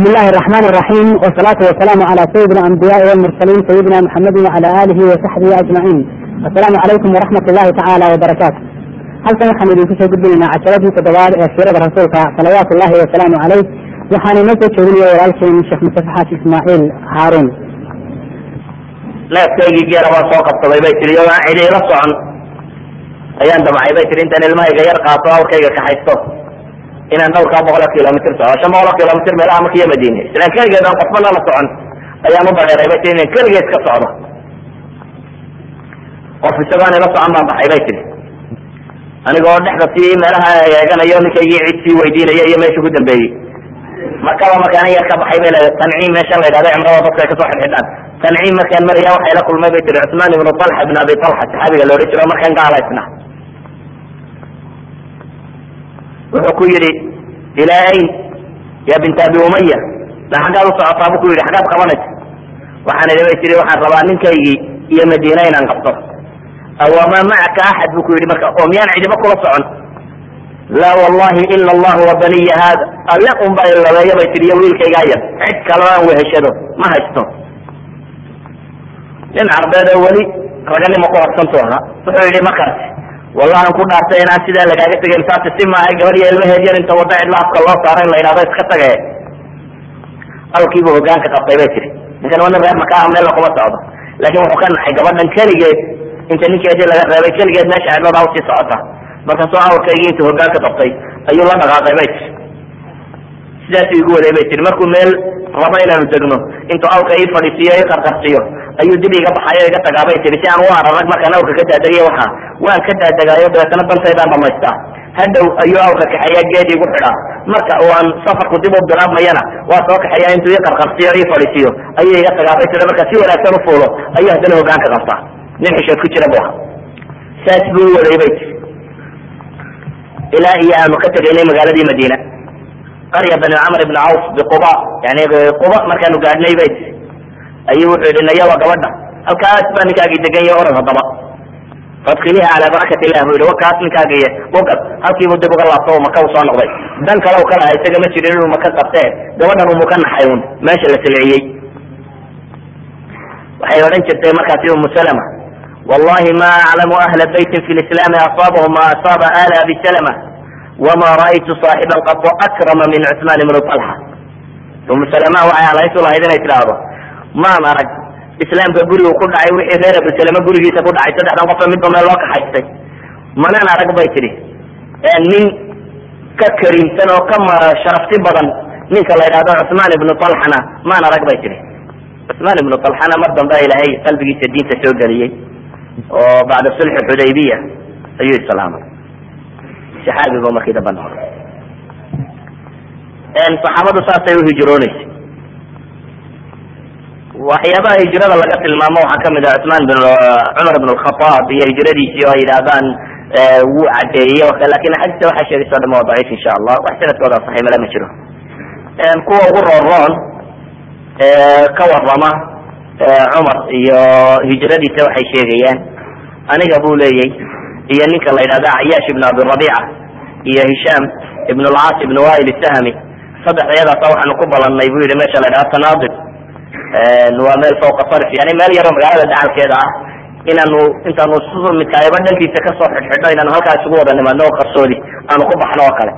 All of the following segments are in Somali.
بسم الله الرحمن الرحيم والصلاة والسلام على سيد الأنبياء والمرسلين سيدنا محمد وعلى آله وصحبه أجمعين السلام عليكم ورحمة الله تعالى وبركاته هل كان حمد كسو قدلنا عشرة تدوار سيرة رسولك صلوات الله وسلامه عليه وحان نسو شغلية ولالكين الشيخ مصطفى إسماعيل هارون neefkaygii geela waa soo qabsaday bay tiri iyadoo aan cidi ila socon ayaan damcay bay tiri intaan ilmahayga yar qaato awrkayga kaxaysto inaan dhowrkaa boqol oo kilomitr soco shan boqol oo kilomitr meelaha marka iyo madiine. Islaan keligeed aan qofbana la socon ayaan u badheeray bay tiri inaan keligeed ka socdo qof isagoo aan ila socon baan baxay bay tiri anigoo dhexda sii meelaha eeganayo ninkaygii cid sii weydiinaya iyo meesha ku dambeeyey. Markaba markaan yar ka baxay bay leedahay tanciim meeshan la yidhahda cimrada dadka ay ka soo xidxidhaan tanciim markaan maraya waxay la kulmay bay tiri cusmaan ibnu talxa ibn abi talxa saxaabiga la odhan jiro markaan gaalaysna wuxuu ku yidhi ilaa ayn ya binta abi umaya na xaggaad u socotaa bu ku yidhi xaggaad qabanaysa. Waxaan idhi bay tiri waxaan rabaa ninkaygii iyo madiina inaan qabto. Awamaa macaka axad bu ku yidhi marka oo miyaan cidiba kula socon? Laa wallahi ila allah wa baniya haada. Alle unba ilabeeya bay tiri iyo wiilkaygaa yar cid kaloo aan weheshado ma haysto. Nin carbeed oo weli raganimo ku horsantu ahaa wuxuu yidhi markaas wallahan ku dhaartay inaan sidaa lagaaga tegay saasi si maahay gabadh iyo ilmaheed yar inta wadda cidla afka loo saaro in la yidhahdo iska tage alkiibu hogaanka qabtay bay tiri. Ninkan waa nin reer makaa meel lakuma socdo. Laakin wuxuu ka naxay gabadhan keligeed inta ninkeedii laga reebay keligeed meesha cidladaa u sii socota. Markaasuu awrkaygii intuu hogaanka qabtay ayuu la dhaqaaqay bay tiri. Sidaasuu igu waday bay tiri. Markuu meel rabo inaanu degno intuu awrka ii fadhiisiiyo i qarqarsiyo ayuu dib iga baxayo iga tagaa bay tiri si aan u ararag markaan awrka ka daadegay waxa waan ka daadegaayo dabeetana dantaydaan dhamaystaa hadhow ayuu awrka kaxeeya geed igu xidhaa marka oo aan safarku dib u bilaabmayana waa soo kaxeeya intuu i qarqarsiyo ii fadhiisiyo. Ayuu iga tagaa bay tiri marka si wanaagsan u ayuu haddana hogaanka qabtaa. Nin xishood ku jira bu saas buu u waday bay tiri ilaa iyo aanu ka tegaynay magaaladii madiina. Qarya bani camr ibn cawf biquba yani quba markaanu gaadhnay bay tiri ayuu wuxuu yidhi nayawa gabadha. Halkaas baa ninkaagii degan yahay orod haddaba. Fadkiliha calaa barakat illah buu yidhi wakaas ninkaagiy ugad halkiibuu dib uga laabto maka u noqday. Dan kale u kalaha isaga ma jirin inuu maka qabtee. Gabadhan umu ka naxay un meesha la silciyey waxay odhan jirtay markaasi umu salama wallahi ma aclamu ahla baytin fi lislaami asaabahum ma asaaba ala abi salama wama ra'aytu saaxiban qado akrama min cusmaan ibnu talxa umu salama waxay alaysu lahayd inay tidhaahdo maan arag islaamka gurigu ku dhacay wixii reer abusalame gurigiisa ku dhacay saddexdan qofa midba meel loo kaxaystay. Manan arag bay tidhi nin ka kariimsan oo ka sharafti badan ninka la yidhahdo cusmaan ibnu talxana maan arag bay tidhi. Cusmaan ibnu talxana mar dambe ilaahay qalbigiisa diinta soo geliyey oo bacda sulxi xudaybiya ayuu islaamay saxaabigo markii dambe noqday. Saxaabadu saasay uhijrooneysay waxyaabaha hijrada laga tilmaamo waxaa ka mid ah cusmaan bin cumar ibn lkhataab iyo hijradiisii oo ay yidhahdaan wuu cadeeyey laakiin axaadiista waxaa sheegaysa o dham waa daciif insha allah. Wax sanadkooda saxiix mala ma jiro. Kuwa ugu rooroon ka warama cumar iyo hijradiisa waxay sheegayaan aniga buu leeyay iyo ninka la yidhahda cayaash ibn abi rabiica iyo hishaam ibn lcaas ibn wail sahmi saddex iyadaasa waxaanu ku balannay bu yihi meesha la yidhahda tanaadib waa meel fawqa sarf yani meel yaroo magaalada dacalkeeda ah inaanu intaanu midkaayaba dhankiisa ka soo xidhxidho inaanu halkaa isugu wada nimaadno oo qarsoodi aanu ku baxno oo kale.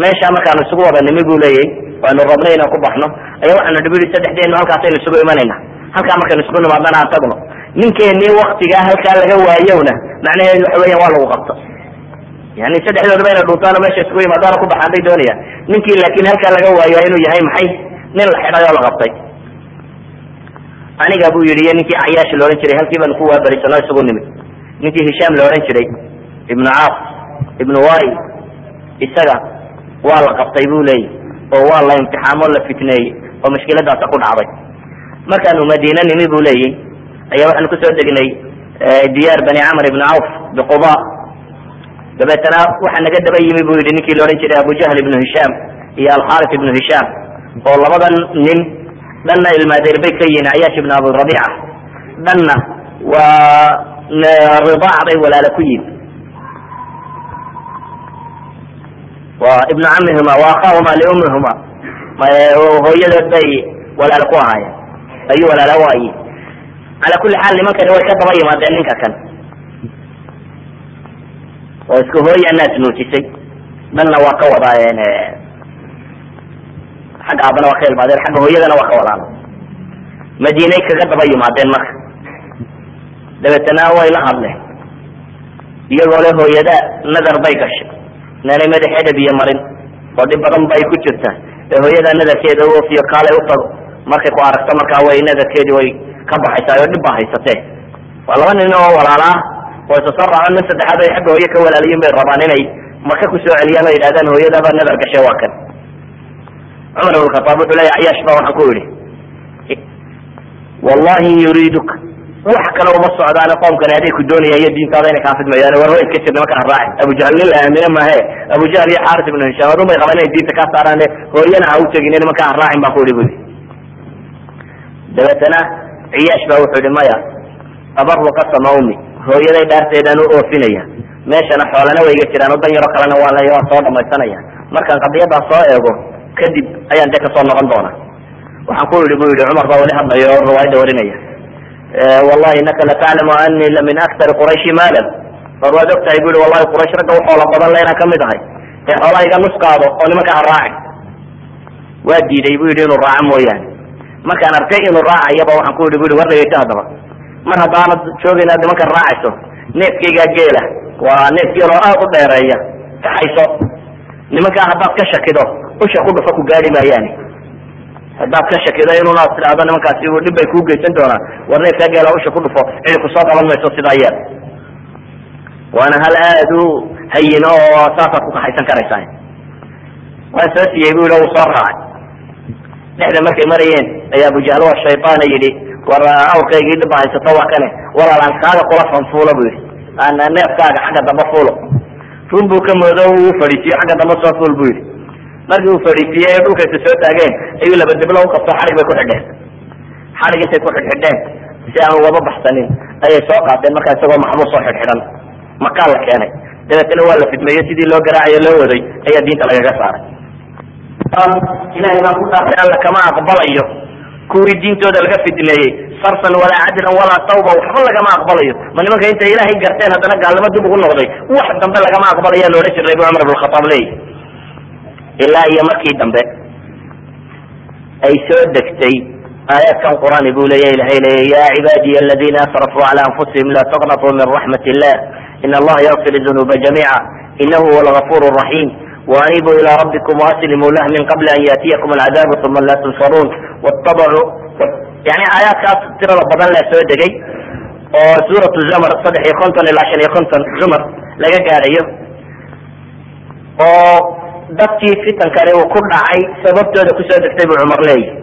Meesha markaanu isugu wada nimi bu leeyay waanu rabnay inaan ku baxno. Ayaa waxaanu dhibi saddexdeenu halkaasaynu isugu imanayna. Halkaa markaynu isugu nimaadana aan tagno. Ninkeenii waktigaa halkaa laga waayowna macnaheedu waxa weyan waa lagu qabto. Yani saddexdoodaba inay dhuntaano meesha isugu yimaadaana ku baxaan bay doonayaan. Ninkii laakin halkaa laga waayo inuu yahay maxay? Nin la xidhay oo la qabtay aniga buu yidhi iyo ninkii cayaash la odhan jiray halkii baanu ku waabarisanoo isugu nimid. Ninkii hishaam la odhan jiray ibnu caas ibnu wail isaga waa la qabtay bu leeyahy oo waa la imtixaamo la fitneeyey oo mushkiladaasa ku dhacday. Markaanu madiine nimi bu leeyahy ayaa waxaanu ku soo degnay diyaar bani camr ibn cawf biquba dabeetana waxaa naga daba yimi bu yidhi ninkii la odhan jiray abu jahl ibnu hishaam iyo alxaris ibnu hishaam oo labadan nin dhanna ilmaadeer bay ka yihiin cayaash ibn abi rabiica dhanna waa ridaac bay walaala ku yihiin wa ibnu camihima wa akhaahuma liummihima hooyadood bay walaalo ku ahaayeen ayuu walaala waaye calaa kulli xaal nimankani way ka daba yimaadeen ninka kan. Oo isku hooya naas nuujisay. Dhanna waa ka wadaayeen xagga aabana waa ka ilmaadeen xagga hooyadana waa ka wadaan. Madiinay kaga daba yimaadeen marka. Dabeetana way la hadleen. Iyagoo le hooyada nadar bay gashay. Inaanay madaxeeda biyo marin oo dhib badan bay ku jirta. Ee hooyada nadarkeeda u ofiyo kaalay u tago. Markay ku aragto markaa way nadarkeedii way ka baxaysaa oo dhib haysatee. Waa laba nin oo walaala ah oo isa soo raacon nin saddexaad ay xagga hooye ka walaaliyin bay rabaan inay maka ku soo celiyaan oo yidhahdaan hooyadaba nadar gashay waa kan cumar ibn khataab wuxuu leeya ayaash ba waxaan ku yidhi wallahi yuriiduka wax kale uma socdaane qoomkani hadday ku doonayaan iyo diintaada inay kaa fidmayaan. War way iska jirna markaa raaci abujahl nin la aamine maahe. Abujahl iyo xaaris ibnu hishaam adun bay qabaan inay diinta kaa saaraan hooyana ha u tegin nimankaa ha raacin baan ku yidhi bui dabeetana ciyaash ba wuxuu yihi maya abaru qasama hooyaday dhaarteedaan u oofinaya meeshana xoolana way iga jiraan o dan yaro kalena waa waan soo dhamaysanaya markaan qadiyadaa soo eego kadib ayaan dee ka soo noqon doona waxaan ku yidhi bu yihi cumar baa wali hadlayo oo riwaayadda warinaya wallahi inaka lataclamu ani la min aktari qurayshi maalan. War waad og tahay bu yihi wallahi quraysh ragga u xoola badan le inaan ka mid ahay. Ee xoolaha iga nuskaado oo nimanka ha raacin. Waa diiday bu yidhi inuu raaco mooyaane. Markaan arkay inuu raacayaba waxaan ku yidhi bu yhi war dhegeyso haddaba mar haddaanad joogin aad nimankan raacayso neefkaygaa geela. Waa neef geel oo aad u dheereeya. Kaxayso nimankaa haddaad ka shakido usha ku dhufa ku gaari maayaani haddaad ka shakido inuunaad tidhaahdo nimankaasi dhib bay kuu geysan doonaan. War neefkaa geela usha ku dhufo cidi ku soo qaban mayso sidaa yeel waana hal aad u hayino oo saasaad ku kaxaysan karaysaa waan soo siiyey bu yidhi uu soo raacay. Dhexda markay marayeen ayaa abujahl waa shaytaana yidhi war awrkaygii dhibba haysato waa kane walaalaan kaaga kula fanfuulo bu yidhi. Aan neefkaaga xagga dambe fuulo. Run buu ka moodo uu fadhiisiyo xagga dambe soo fuul bu yidhi markii uu fadhiisiiyey ee dhulkaysa soo taageen ayuu laba diblo u qabto xadhig bay ku xidheen. Xadhig intay ku xidhxidheen si aan ugaba baxsanin ayay soo qaateen markaa isagoo maxbuus oo xidhxidhan makaan la keenay. Dabeetana waa la fidmeeyey sidii loo garaacayo loo waday ayaa diinta lagaga saaray. Ilahay baan ku dhaartay alla kama aqbalayo. Kuwii diintooda laga fidneeyey sarsan walaa cadlan walaa tawba waxba lagama aqbalayo. Ma nimanka intay ilaahay garteen haddana gaalnimo dib ugu noqday wax dambe lagama aqbalaya loodhan jiray bu cumar ibn khataab leeyahy ilaa iyo markii dambe ay soo degtay aayaadkan qur'aani buu leeya ilahay leeya ya cibaadiy aladina asrafuu cala anfusihim la taqnatuu min raxmat illah in allaha yakfir dunuuba jamiica inahu huwa algafuur raxiim waaniibuu ilaa rabbikum waaslimuu lah min qabli an yaatiyakum alcadaabu uma laa tunsaruun. Wtabacuu yani aayaadkaas tirada badan la soo degay oo suuratu zamr saddex iyo konton ilaa shan iyo konton zumar laga gaadhayo oo dadkii fitankani uu ku dhacay sababtooda ku soo degtay buu cumar leeyahy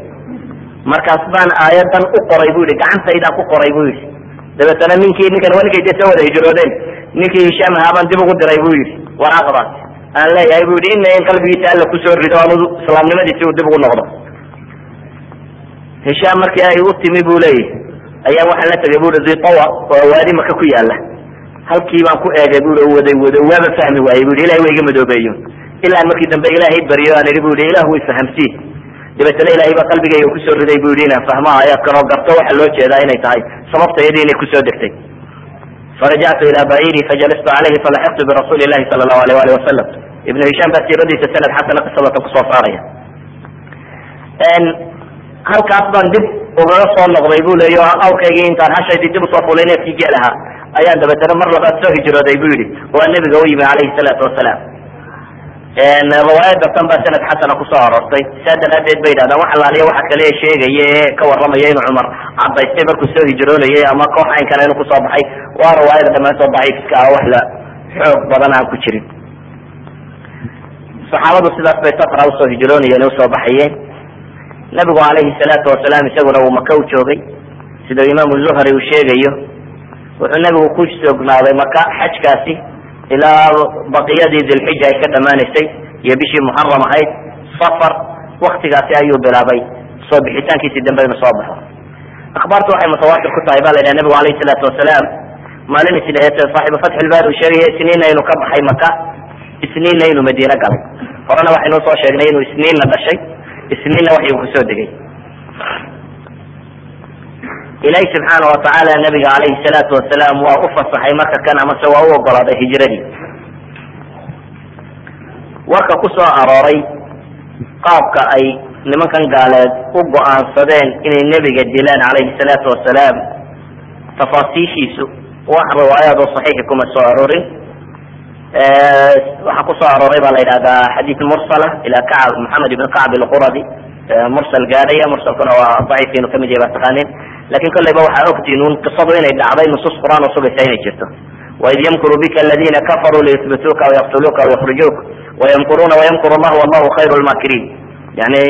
markaas baan aayadan u qoray bu yihi gacantaydaan ku qoray bu yihi dabeetana ninkii ninkan waa ninkay dee soo wada hijroodeen. Ninkii hishaam ahaa baan dib ugu diray bu yihi waraaqdaas aan leeyahay bu yihi ina in qalbigiisa alla ku soo rido anu islaamnimadiisi uu dib ugu noqdo. Hishaam markii ay u timi bu leeyahy ayaa waxaan la tegay bui zitawa oo waadi maka ku yaalla halkii baan ku eegay bui waday wado waaba fahmi waayey bu ilahay wa iga madoobeeyo ilaa markii dambe ilaahay baryo aan ihi bu yihi ilah way fahamsiin dabeetana ilahay baa qalbigayga ku soo riday bu yihi inaan fahmo aayaadkan oo garto waxa loo jeedaa inay tahay. Sababta iyadii inay ku soo degtay. Farajactu ila bairi fajalistu calayhi falaxiqtu birasuuli lahi sala allahu alayh alih wasalam ibnu hishaam baa siiradiisa sanad xasana qisadatan ku soo saaraya halkaas baan dib ugaga soo noqday bu leeya o awrkaygii intaan hashaydii dib u soo fulay neefkii geel ayaan dabeetana mar labaad soo hijrooday bu yihi waa nebiga u yimi calayhi salaatu wasalaam riwaayada tan baa sanad xasana ku soo aroortay saa daraadeed bay yidhahdaan wax alaaliya waxa kale sheegaya ee ka warramaya inuu cumar cadaystay markuu soo hijroonayay ama koox caynkana inuu ku soo baxay. Waa riwaayada dhamaantood daciifka ah wax la xoog badan aan ku jirin. Saxaabadu sidaas bay satra u soo hijroonayeen u soo baxayeen. Nabigu calayhi salaatu wasalaam isaguna uu maka u joogay. Sida imaamu zuhri uu sheegayo wuxuu nabigu ku sugnaaday maka xajkaasi ilaa baqiyadii dilxija ay ka dhamaanaysay iyo bishii muxaram ahayd safar waktigaasi ayuu bilaabay. Soo bixitaankiisii dambe inuu soo baxo. Akhbaartu waxay mutawaatir ku tahay ba la yidhaha nabigu alayhi salaatu wasalaam maalin isniinta saaxibu fatxi ilbaari uu sheegaya isniinna inuu ka baxay maka isniinna inuu madiine galay. Horena waxaynuu soo sheegnay inuu isniinna dhashay isniinna waxyu ku soo degay ilaahi subxaana watacaala nabiga calayhi salaatu wasalaam waa u fasaxay marka kan amase waa u ogolaaday hijradii. Warka ku soo arooray qaabka ay nimankan gaaleed u go'aansadeen inay nebiga dilaan calayhi salaatu wasalaam tafaasiishiisu wax riwaayaad oo saxiixi kuma soo aroorin. Waxaa ku soo arooray baa la yidhahdaa xadiid mursala ila kacb maxamed ibn kacb ilquradi mursal gaadhaya mursalkuna waa daciif ka mid yahay baa taqaanin laakiin kolleyba waxaa ogtiin un qisadu inay dhacday nusuus qur'aan oo sugaysa inay jirto. Waid yamkuru bika aladina kafaruu liyuthbituuka aw yaqtuluuka aw yakrijuuka wayamkuruuna wayamkuru llah wallahu khayru lmaakiriin yani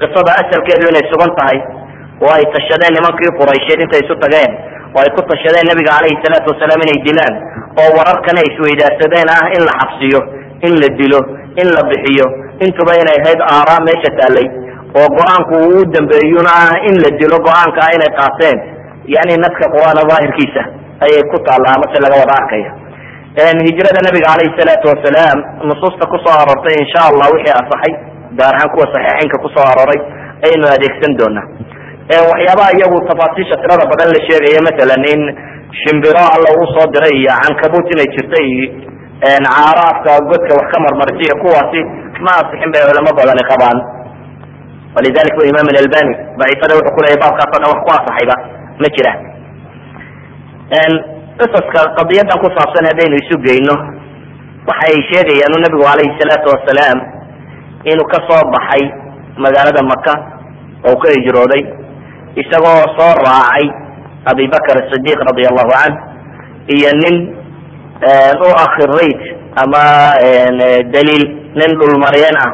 qisada asalkeedu inay sugan tahay oo ay tashadeen nimankii quraysheed intay isu tageen oo ay ku tashadeen nabiga calayhi salaatu wasalaam inay dilaan oo wararkana isweydaarsadeen ah in la xabsiyo in la dilo in la bixiyo intuba inay ahayd aaraa meesha taallay oo go'aanku uu u dambeeyuna ah in la dilo go'aanka ah inay qaateen yani naska qur'aana daahirkiisa ayay ku taallaa amase laga wada arkaya hijrada nabiga calayhi salaatu wasalaam nusuusta ku soo aroortay insha allah wixii asaxay gaar ahaan kuwa saxiixeynka ku soo arooray ayaynu adeegsan doonaa. Waxyaabaha iyagu tafaasiisha tirada badan la sheegaya masalan in shimbiro alla uu soo diray iyo cankabut inay jirta iyo caaro afka godka wax ka marmarsiya kuwaasi ma asixin bay culamo badani qabaan walidalik bu imam alalbani daciifada wuxuu kuleeyay baabkaas o dhan wax ku asaxayba ma jiraan qisaska qadiyadan ku saabsan haddaynu isu geyno waxay sheegayaan nabigu calayhi salaatu wasalaam inuu ka soo baxay magaalada maka oo ka hijrooday isagoo soo raacay abibakr sidiq radia allahu canh iyo nin u akhirayt ama daliil nin dhulmaryeen ah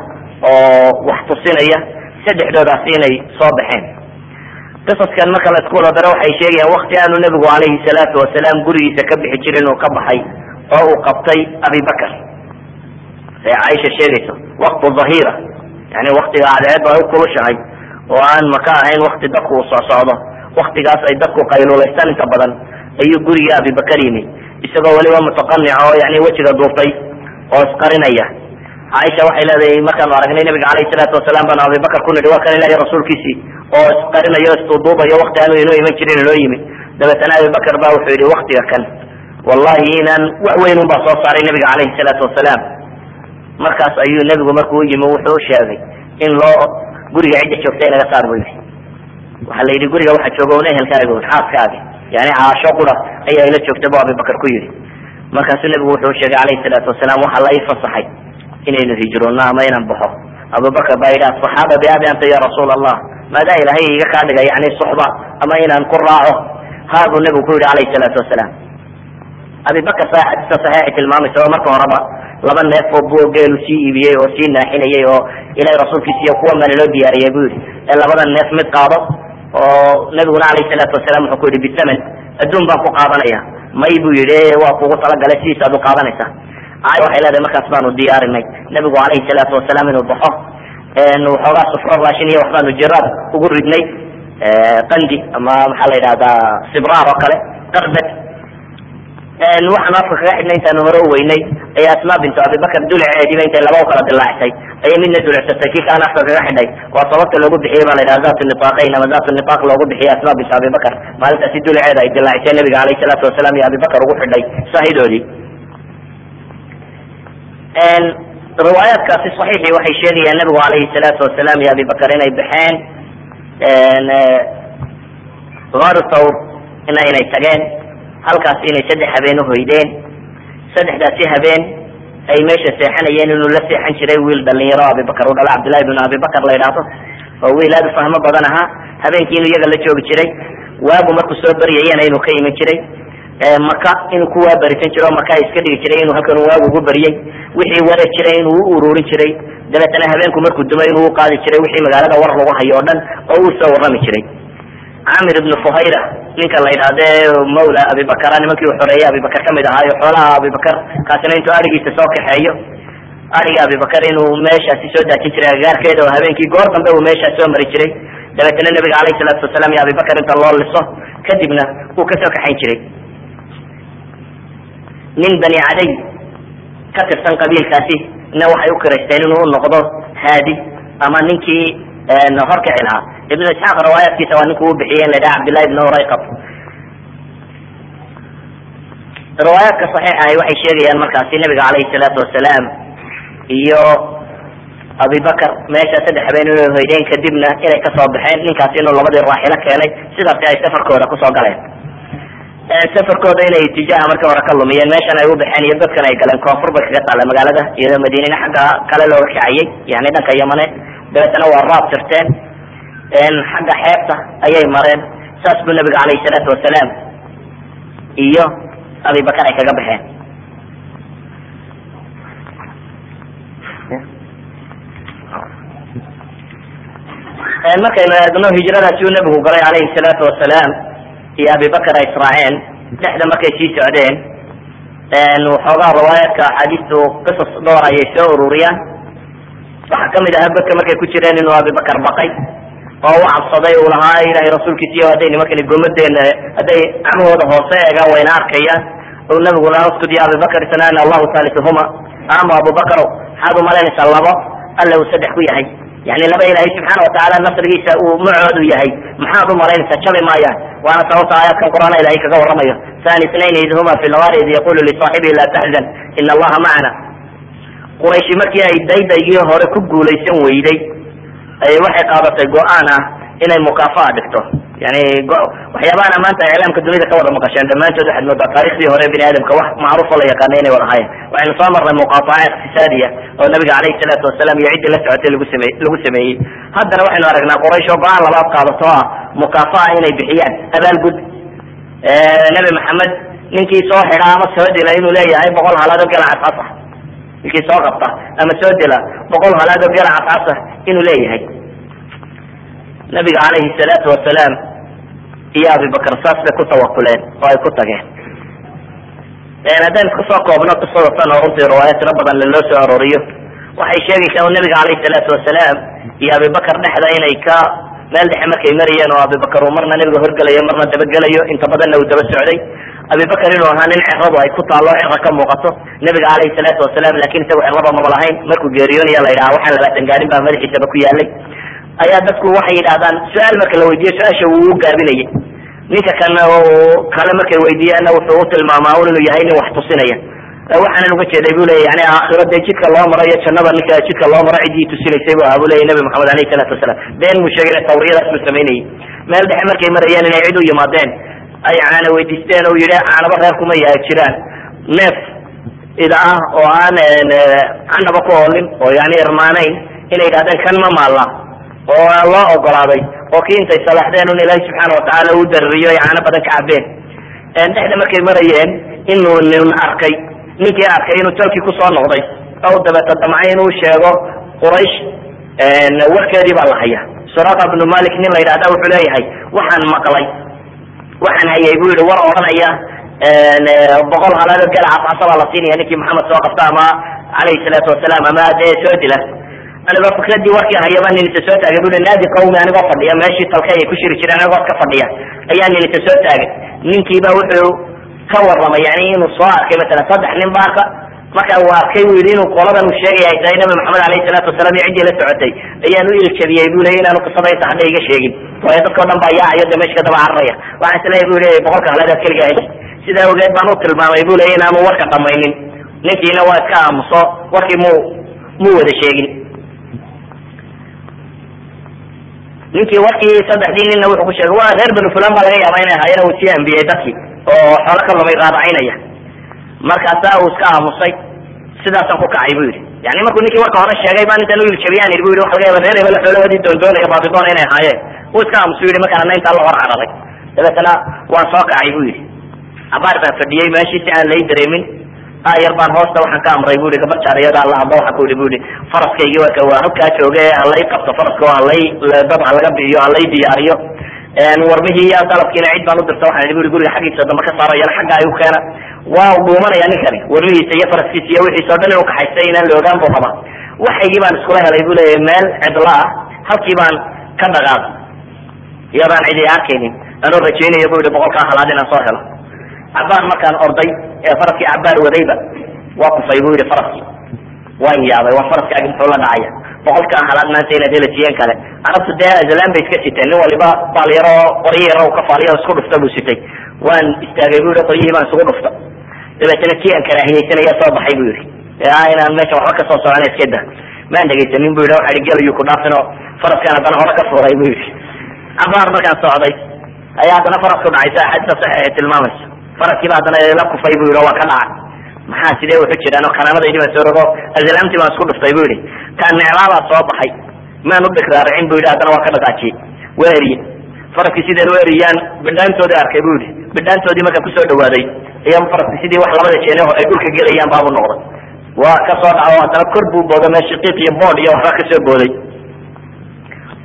oo wax tusinaya saddexdoodaasi inay soo baxeen. Qisaskan marka la isku wada daro waxay sheegayaan wakti aanu nebigu calayhi salaatu wasalaam gurigiisa ka bixi jirin uu ka baxay oo uu qabtay abibakr ee caaisha sheegayso waqtu dhahira yani waktiga cadceed ay u kulushahay oo aan maka ahayn wakti dadku uu soo socdo. Waktigaas ay dadku qayluulaystaan inta badan ayuu guriga abibakar yimi. Isagoo weliba mutaqanic oo yani wejiga duurtay oo isqarinaya caaisha waxay leedahay markaanu aragnay nabiga calayhi salaatu wasalaam baanu abibakar ku nidhi waa kan ilahi rasuulkiisii oo isqarinayo isduuduubayo wakti aanu inoo iman jirin inoo yimi dabeetana abibakar ba wuxuu yihi waktiga kan wallahi inaan wax weyn un baa soo saaray nabiga calayhi salaatu wasalaam markaas ayuu nebigu markuu yimi wuxuu sheegay in loo guriga cidda joogta inaga saar bu yidhi. Waxaa la yidhi guriga waxaa jooga un ehelkaaga un xaaskaaga yani caasho qura ayaa ila joogta bu abibakar ku yidhi. Markaasuu nebigu wuxuu sheegay calayhi salaatu wasalaam waxaa la ii fasaxay inaynu hijroonno ama inaan baxo. Abubakar baa yidhi asaxaaba biabi anta ya rasuul allah maadaa ilahay iga kaa dhigay yani suxba ama inaan ku raaco? Haa buu nebigu ku yidhi calayhi salaatu wasalaam. Abibakar saa xadiista saxiixay tilmaamaysa oo marka horeba laba neef oo buo geelu sii iibiyey oo sii naaxinayay oo ilahay rasuulkiisa iyo kuwa male loo diyaariyay bu yidhi. Ee labada neef mid qaado oo nabiguna calayhi salaatu wasalaam wuxuu ku yidhi bithaman adduun baan ku qaadanaya. May buu yidhi waa kugu talagalay sidiisaad u qaadanaysa caay waxay leedahay markaas baanu diyaarinay nabigu calayhi salaatu wasalaam inuu baxo. Waxoogaa sufro raashin iyo waxbaanu jiraad ugu ridnay. Qandi ama maxaa la yidhahdaa sibraar oo kale qarbad waxaanu afka kaga xidhnay intaanu hore u weynay. Ayaa asma bintu abibakar duliceediiba intay laba u kala dilaactay. Ayay midna dulicsatay kii kaana afka kaga xidhay waa sababta loogu bixiyey baa la yidhaha zatu nifaaqayn ama zatu nifaaq loogu bixiyay asma bintu abibakar. Maalintaasi duliceeda ay dilaacisay nabiga calayhi salaatu wasalaam iyo abibakar ugu xidhay saahidoodii riwaayaadkaasi saxiixii waxay sheegayaan nabigu calayhi salaatu wasalaam iyo abibakar inay baxeen. Gaaru thawr ina inay tageen. Halkaas inay saddex habeen uhoydeen saddexdaasi habeen ay meesha seexanayeen inuu la seexan jiray wiil dhalinyaro abibakar u dhala cabdillahi bin abibakar la yidhaahdo. Oo wiil aada u fahmo badan ahaa. Habeenkii inuu iyaga la joogi jiray. Waagu markuu soo baryayana inuu ka iman jiray maka inuu ku waabarisan jiro maka iska dhigi jiray inuu halkan waagu ugu baryay wixii wada jiray inuu u ururin jiray. Dabeetana habeenku markuu dumay inuu uqaadi jiray wixii magaalada war lagu hayo o dhan oo uu soo warrami jiray. Camir ibnu fuhayra ninka la yidhahde mawla abibakara nimankii u xoreeyey abibakar ka mid ahaayo xoolaha abibakar kaasina intuu arigiisa soo kaxeeyo. Ariga abibakar inuu meeshaasi soo daajin jiray agagaarkeeda oo habeenkii goor dambe uu meeshaas soo mari jiray. Dabeetana nabiga calayhi salaatu wasalaam iyo abibakar inta loo liso kadibna uu ka soo kaxayn jiray nin bani caday ka tirsan qabiilkaasi. Na waxay u kiraysteen inuu unoqdo haadi. Ama ninkii horkici lahaa. Ibnu isxaaq riwaayaadkiisa waa ninka uu bixiyey in la yidhaha cabdillahi ibn urayqab. Riwaayaadka saxiixa ahi waxay sheegayaan markaasi nabiga calayhi salaatu wasalaam iyo abibakar meesha saddex habeen hoydeen kadibna inay ka soo baxeen. Ninkaasi inuu labadii raaxilo keenay. Sidaasi ay safarkooda ku soo galeen safarkooda inay itijaaha markii hore ka lumiyeen meeshan ay u baxeen iyo dadkan ay galeen koonfur bay kaga taalla magaalada iyadoo madiinina xagga kale looga kacayay yani dhanka yamane. Dabeetana waa raab tirteen. Xagga xeebta ayay mareen. Saas buu nabiga calayhi salaatu wasalaam iyo abibakar ay kaga baxeen. Markaynu eegno hijradaasi uu nabigu galay calayhi salaatu wasalaam iyo abibakar ay israaceen dhexda markay sii socdeen waxoogaa riwaayaadka axaadiistu qisas dhowr ayay soo ururiyaan. Waxaa ka mid ahaa godka markay ku jireen inuu abibakar baqay oo u cabsaday uu lahaa ilahay rasuulkiisiyo hadday nimankani gomadeena hadday camahooda hoose eegaan wayna arkayaan. U nabigu lahaa uskud ya abibakar isnaana allahu thaalithuhuma ama abubakar maxaad umalaynaysaa labo alla uu saddex ku yahay yani laba ilaahay subxaana watacaala nasrigiisa uu macoodu yahay. Maxaad umalaynaysaa jabi maayaan? Waana sababta aayaadkan qur'aan ilahay kaga waramayo thani snayn id huma fi lgaari id yaqulu lisaaxibihi laa taxzan ina allaha macana qurayshi markii ay daydaygii hore ku guulaysan weyday waxay qaadatay go'aan ah inay mukafaa dhigto yani waxyaabaana maanta iclaamka dunida ka wada maqasheen dhammaantood waxaad moodaa taarikhdii hore bini aadamka wax macruufo la yaqaana inay wada haayeen. Waxaynu soo marnay muqaaaca iqtisaadiya oo nabiga calayhi salaatu wasalaam iyo ciddii la socotay lagu same lagu sameeyey. Haddana waxaynu aragnaa quraysh oo go'aan labaad qaadato ah mukafaa inay bixiyaan abaalgud nabi maxamed ninkii soo xidha ama soo dila inuu leeyahay boqol halaad oo gela cascasa ninkii soo qabta ama soo dila boqol halaad oo gela cascasa inuu leeyahay. Nabiga calayhi salaatu wasalaam iyo abibakar saas bay ku tawakuleen oo ay ku tageen. Haddaan iska soo koobno qisada oo runtii riwaaya tiro badan laloo soo arooriyo. Waxay sheegaysaa u nabiga calayhi salaatu wasalaam iyo abibakar dhexda inay ka meel dhexe markay marayeen oo abibakar uu marna nabiga horgelayo marna dabagelayo inta badanna uu daba socday. Abibakar inuu ahaa nin ceradu ay ku taallo cera ka muuqato nabiga calayhi salaatu wasalaam laakiin isagu ceraba maba lahayn markuu geeriyoonaya la yidhaha waxaan labaatan gaarin baa madaxiisaba ku yaalay ayaa dadku waxay yidhahdaan su'aal marka la weydiiyo su'aasha wuu u gaabinayay. Ninka kana kale markay weydiiyaanna wuxuu u tilmaamaa un inuu yahay nin wax tusinaya. Waxaanan uga jeeday bu leya yani aakhiro dee jidka loo maro iyo jannada ninka jidka loo maro ciddii tusinaysay bu ahaa bu leya nabi maxamed alayhi salaatu wasalaam. Been buu sheegay tawriyadaas buu samaynayay meel dhexe markay marayeen inay cid u yimaadeen ay caana weydiisteen oo yihi caanaba reer kuma yaha jiraan neef ida ah oo aan canaba ku oolin oo yani irmaanayn inay yidhahdeen kan ma maalla oo loo ogolaaday oo kii intay salaxdeen un ilaahi subxaana watacaala uu darariyo ay caano badan ka cabeen dhexda markay marayeen inuu nin arkay ninkii arkay inuu tolkii ku soo noqday oo dabeeta damcay inuu sheego quraysh warkeedii baa la haya. Suraqa bnu malik nin la yidhahda wuxuu leeyahay waxaan maqlay waxaan hayay bu yihi war odhanaya boqol halaado gala cascasa baa la siinaya ninkii maxamed soo qabta ama calayhi salaatu wasalaam ama dee soo dila anigoo fikradii warkii hayaba nin isa soo taagay? Bui naadi qawmi anigoo fadhiya. Meeshii talka ay ku shiri jireen anigoo ka fadhiya. Ayaa nin isa soo taagay. Ninkiiba wuxuu ka warramay yani inuu soo arkay masalan saddex nin ba arka marka uu arkay buu yidhi inuu qoladan uu sheegaya ay tahay nabi maxamed alayhi salaatu wasalaam iyo ciddii la socotay. Ayaan u iljabiyey bu leya inaanu qisada inta hadda iga sheegin. Waayo dadkao dhan baa yaacayo de meesha ka daba cararaya. Waxaan isleeyahy bu leya boqolka halaadaad keliga hay sidaa ogeed baan u tilmaamay bu leya inaanu warka dhamaynin ninkiina waa iska aamuso warkii mu muu wada sheegin ninkii warkii saddexdii ninna wuxuu ku sheegay waa reer banu fulan baa laga yaaba inay ahaayeen uu sii ambiyey dadkii oo xoolo ka lumay qaadacaynaya markaasaa uu iska aamusay sidaasaan ku kacay bu yidhi. Yani markuu ninkii warka hore sheegay baan intaan u iljabiyaan yidhi bu yidhi waxa laga yaba reer hebel xoolahoodii doondoonaya baadidoona inay ahaayeen uu iska aamusu yidhi markaan ana intaan la hor cararay dabeetana waan soo kacay bu yidhi. Cabaar baan fadhiyey meeshii si aan lay dareemin ayar baan hoosta waxaan ka amray bu yidhi gabar jaariyada alla hadba waxaan ku yidhi bu yidhi faraskaygi waa halkaa jooge halay qabto faraska oo halay dad ha laga bixiyo halay diyaariyo. Warmihii iyo dalabkiina cid baan u dirta waxaan idhi bu yidhi guriga xaggiisa dambe ka saaro yana xagga ayuu keena waa dhuumanaya ninkani warmihiisa iyo faraskiisa iyo wixiisa o dhan inuu kaxaystay inaan la ogaan buu rabaa. Waxaygii baan iskula helay bu leeyahy meel cidla ah halkii baan ka dhaqaaqay. Iyadaan cidi arkaynin anoo rajaynayo bu yidhi boqolkaa halaad inaan soo helo cabaar markaan orday ee faraskii cabaar wadayba waa kufay bu yidhi faraskii waan yaabay waa faraskaagi muxuu la dhacaya boqolkaa halaad maanta inaad helatiyeen kale. Carabtu dee azlaan bay iska siteen nin waliba baalyaro qoryo yaro ka faaliyo isku dhufta buu sitay. Waan istaagay bu yihi qoryihii baan isugu dhufta dabeetana kii aan karaahiyeysanaya soo baxay bu yihi inaan meesha waxba ka soo socona iska da maan dhegaysanin bu yihi waxa i gelayu ku dhaafin oo faraskan haddana hore ka furay bu yihi cabaar markaan socday ayaa haddana farasku dhacay sa axaadiista saxiixa tilmaamaysa faraskiiba haddana la kufay bu yihi waa ka dhacay. Maxaa sidee wuxu jiraan oo kanaanadaydi baan soo rogo? Azlaamtii baan isku dhuftay bu yihi kaan necmaabaa soo baxay. Maan u dhigraaricin bu yidhi haddana waa ka dhaqaajiyey. Waa eriye faraskii sideen u eriyaan bidhaantoodii arkay bu yihi bidhaantoodii marka ku soo dhawaaday ayaa faraski sidii wax labada jeene ay dhulka gelayaan baabu noqday. Waa ka soo dhaco haddana kor buu boodo meesha qiiq iyo bood iyo waxba ka soo booday.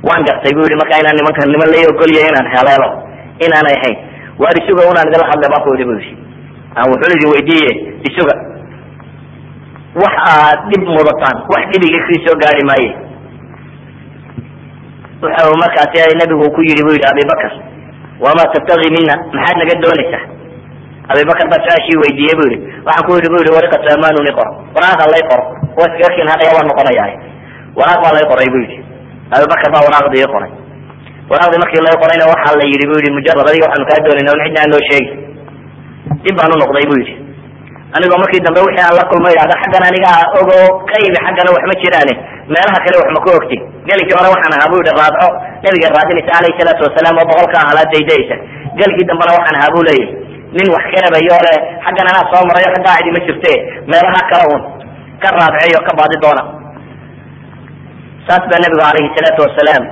Waan gartay bu yihi marka inaan nimanka niman la ogolya inaan heleelo inaanay ahayn waar isuga unaan idala hadlay baa ku yidhi bu yihi aan wuxuu idin weydiiye isuga wax aad dhib mudataan wax dhibiga kii soo gaari maaye. Wuxu markaasi nabigu ku yidhi bu yidhi abibakar wama tabtagi mina maxaad naga doonaysaa? Abibakar baa su'aashii weydiiyey bu yihi waxaan ku yidhi bu yihi wariqatu amanuni qor waraaq ha lay qoro waa iskaga noqonayaa waraaq baa lay qoray bu yidhi. Abibakar baa waraaqdii qoray waraaqdii markii lay qorayna waxaa la yidhi bu yihi mujarad adiga waxaanu kaa doonayna un cidna aan noo sheegi dib baan u noqday bu yidhi. Anigoo markii dambe wixii aan la kulmo idhahda xaggan aniga ogo ka imi xaggana wax ma jiraane. Meelaha kale wax ma ka ogti. Gelikii hore waxaan ahaa bu yihi raadco. Nabiga raadinaysa alayhi salaatu wasalaam oo boqolka ahalaa daydaysa gelikii dambena waxaan ahaa bu leeyahy nin wax karabayo le xaggan anaa soo marayo xaggaa cidi ma jirte. Meelaha kale un ka raadceeyo ka baadi doona. Saas baa nabigu alayhi salaatu wasalaam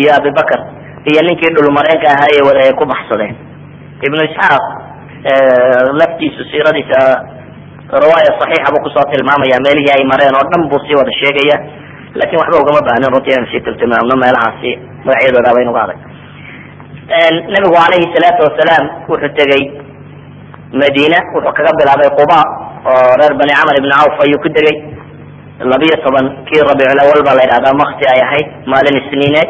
iyo abibakar iyo ninkii dhulmareenka ahaa ee wada ay ku baxsadeen. Ibnu isxaaq laftiisu siiradiisa riwaaya saxiixa buu ku soo tilmaamaya meelihii ay mareen oo dhan buu sii wada sheegaya. Lakin waxba ugama baahnin runtii inaan sii tiltilmaamno meelahaasi magacyadooda baynu ga adag. Nabigu alayhi salaatu wasalaam wuxuu tegey madiina wuxuu kaga bilaabay quba oo reer bani camar ibni cawf ayuu ku degay labiyo toban kii rabiiculawal baa la yidhahdaa makti ay ahayd maalin isniineed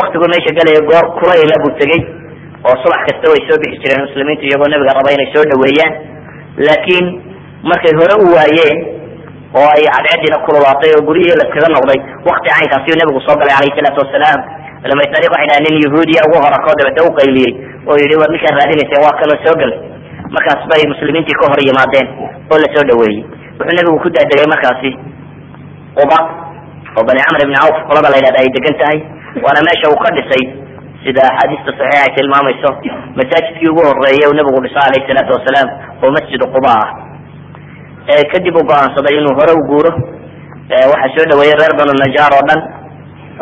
waktigu meesha gelaya goor kulayla buu tegey oo subax kasta way soo bixi jireen muslimiintu iyagoo nabiga raba inay soo dhaweeyaan laakiin markay hore u waayeen oo ay cadceediina kululaatay oo guryihii laskaga noqday wakti caynkaasiyu nabigu soo galay alayhi salaatu wasalaam. Culamay taarikh waxay dhaha nin yahuudiya ugu horakoo dabete u qayliyey. Oo yidhi war ninkaan raadinayseen waa kanoo soo galay. Markaas bay muslimiintii ka hor yimaadeen oo la soo dhaweeyey wuxuu nabigu ku daadegay markaasi quba oo bani camr ibni cawf qolada la yidhahda ay degan tahay. Waana meesha uu ka dhisay sida axaadiista saxiixa ay tilmaamayso. Masaajidkii ugu horeeyay uu nabigu dhiso alayhi salaatu wasalaam oo masjidu quba ah kadib uu go'aansaday inuu hore u guuro. Waxaa soo dhaweeyey reer banu najaar oo dhan.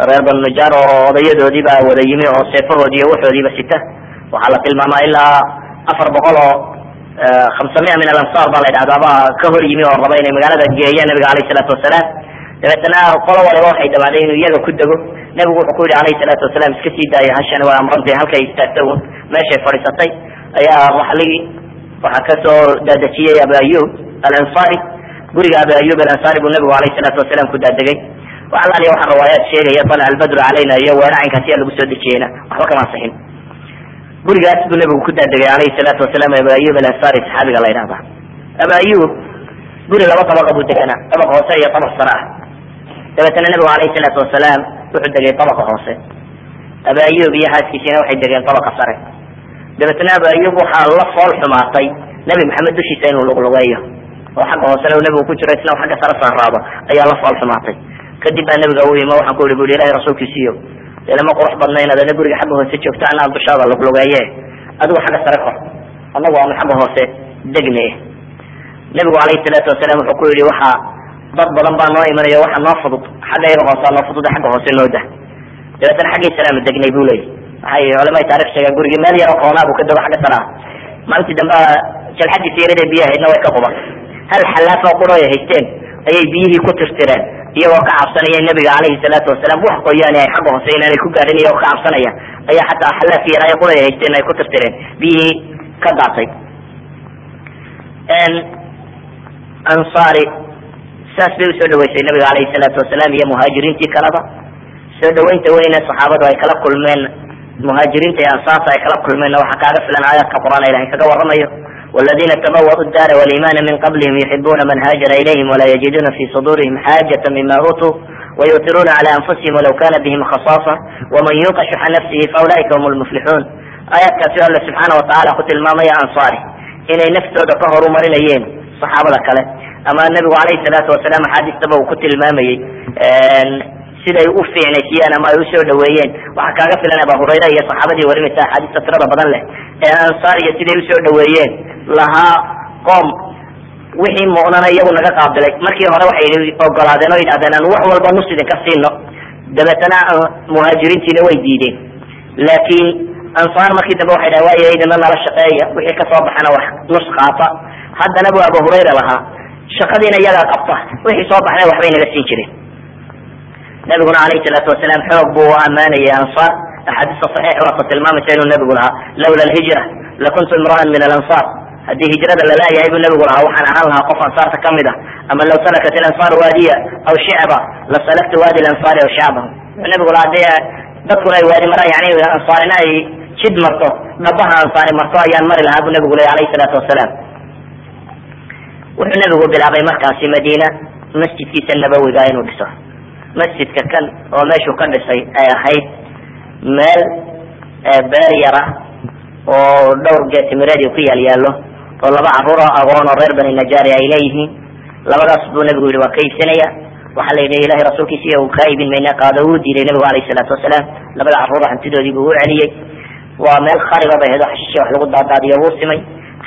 Reer banu najaar oo odayadoodii baa wada yimi oo seefahoodii waxoodiiba sita. Waxaa la tilmaamaa ilaa afar boqol oo khamsamia min alansaar baa la yidhahdaa baa ka hor yimi oo raba inay magaalada geeyaan nabiga alayhi salaatu wasalaam dabeetana qolo waliba waxay dhamaaday inuu iyaga ku dego. Nabigu wuxuu ku yihi alayhi salaatu wasalaam iska sii daaya hashani waa amrantay halkay istaagta un meeshay fadhiisatay. Ayaa raxligii waxaa ka soo daadejiyey abu ayub alansari guriga abu ayub alansari buu nabigu alayhi salaatu wasalaam ku daadegay wax alaaliya waxaa riwaayaad sheegaya طalca albadru calayna iyo weeracaynkaasi yaa lagu soo dejiyeyna. Waxba kama asixin gurigaas buu nabigu ku daadegay alayhi salaatu wasalaam abu ayub alansari saxaabiga la yidhahda abu ayub guri laba tabaqa buu deganaa tabaq hoose iyo tabaq sare ah dabeetana nabigu alayhi salaatu wasalaam wuxuu degay tabaqa hoose. Abu ayub iyo haaskiisiina waxay degeen tabaqa sare. Dabeetana abu ayub waxaa la fool xumaatay. Nabi maxamed dushiisa inuu luglugeeyo. Oo xagga hoosena nabigu ku jiro isna xagga sare saaraado ayaa la fool xumaatay. Kadib baa nabiga u yimi waxaan ku yihi bu yhi ilahi rasuulkiisiiyo ilama qurux badna inaad ana guriga xagga hoose joogto anaa dushaada luglugeeye adigu xagga sare kor annagu aanu xagga hoose degne nabigu alayhi salaatu wasalaam wuxuu ku yihi waxaa dad badan baa noo imanaya waxa noo fudud xagga yaga hoosa noo fudud xagga hoose noo dah. Dabeetana xaggii salaama degnay bu leeyahy waxay culamada taarikh sheegaan gurigii meel yaroo koonaa buu ka dego xagga sare ah maalintii dambe jalxadii siirada biyo ahaydna way ka quban. Hal xalaaf oo quro ay haysteen ayay biyihii ku tirtireen iyagoo ka cabsanaya nabiga alayhi salaatu wasalaam. Wax qoyaani ay xagga hoose inaanay ku gaadhin iyagoo ka cabsanaya ayaa xataa xalaafkii yaraayo quro ay haysteen ay ku tirtireen. Biyihii ka daatay. Ansaari saas bay usoo dhaweysay nabiga alayhi salaatu wasalaam iyo muhaajiriintii kaleba soo dhaweynta weyne saxaabadu ay kala kulmeen muhaajiriinta iyo ansaarta ay kala kulmeen waxaa kaaga filan aayaadka qur-aan ilahay kaga waramayo والذين تبوأوا الدار والإيمان من قبلهم يحبون من هاجر إليهم ولا يجدون في صدورهم حاجة مما أوتوا wayuutiruuna cala anfusihim walaw kana bihim khasaasa waman yuuqa shuxa nafsihi faulaika hum lmuflixuun aayaadkaasi alla subxaana watacaala ku tilmaamaya ansaari inay naftooda ka horumarinayeen saxaabada kale. Ama nabigu calayhi salaatu wasalaam axaadiistaba uu ku tilmaamayey siday u fiicnaysiyeen ama ay u soo dhaweeyeen waxaa kaaga filan aba hurayra iyo saxaabadii warinaysa axaadiista tirada badan leh. Ee ansaar iyo siday u soo dhaweeyeen lahaa qoom wixii mu'nana iyagu naga qaabilay markii hore waxay ogolaadeen oo yidhahdeen aan wax walba nus idinka siino dabeetana muhaajiriintiina way diideen. Laakiin ansaar markii dambe waxay dhahen waayo idina nala shaqeeya. Wixii ka soo baxana wax nus qaata haddana bu abu hurayra lahaa. Shaqadiina iyagaa qabta. Wixii soo baxna waxbay naga siin jireen nabiguna alayhi salaatu wasalaam xoog buu u ammaanayay ansaar. Axaadiista saxiix waata tilmaamaysa inuu nabigu lahaa lawla alhijra lakuntu imra'an min alansaar. Haddii hijrada lalaayahay buu nabigu lahaa waxaan ahaan lahaa qof ansaarta ka mid ah. Ama law salakat ilansaaru waadiya aw shicba lasalaktu waadi lansaari aw shacbahu nabigu lahaa haddii dadkuna ay waadi maraan yani ansaarina ay jid marto dhabaha ansaari marto ayaan mari lahaa buu nabigu leeyahy alayhi salaatu wasalaam wuxuu nabigu bilaabay markaasi madiina masjidkiisa nabawiga inuu dhiso. Masjidka kan oo meeshuu ka dhisay ay ahayd meel beer yara oo dhowr geetimireed ku yaal yaallo oo laba carruur oo agoon oo reer bani najaari ay leeyihiin. Labadaas buu nabigu yihi waa ka iibsanaya waxaa la yidhi ilahay rasuulkiisa iyo kaa iibin mayna qaado. Wuu diiday nabigu alayhi salaatu wasalaam. Labada carruur hantidoodii buu u celiyey. Waa meel khariba bay ahayd oo xashishi wax lagu daadaadiyo wuu simay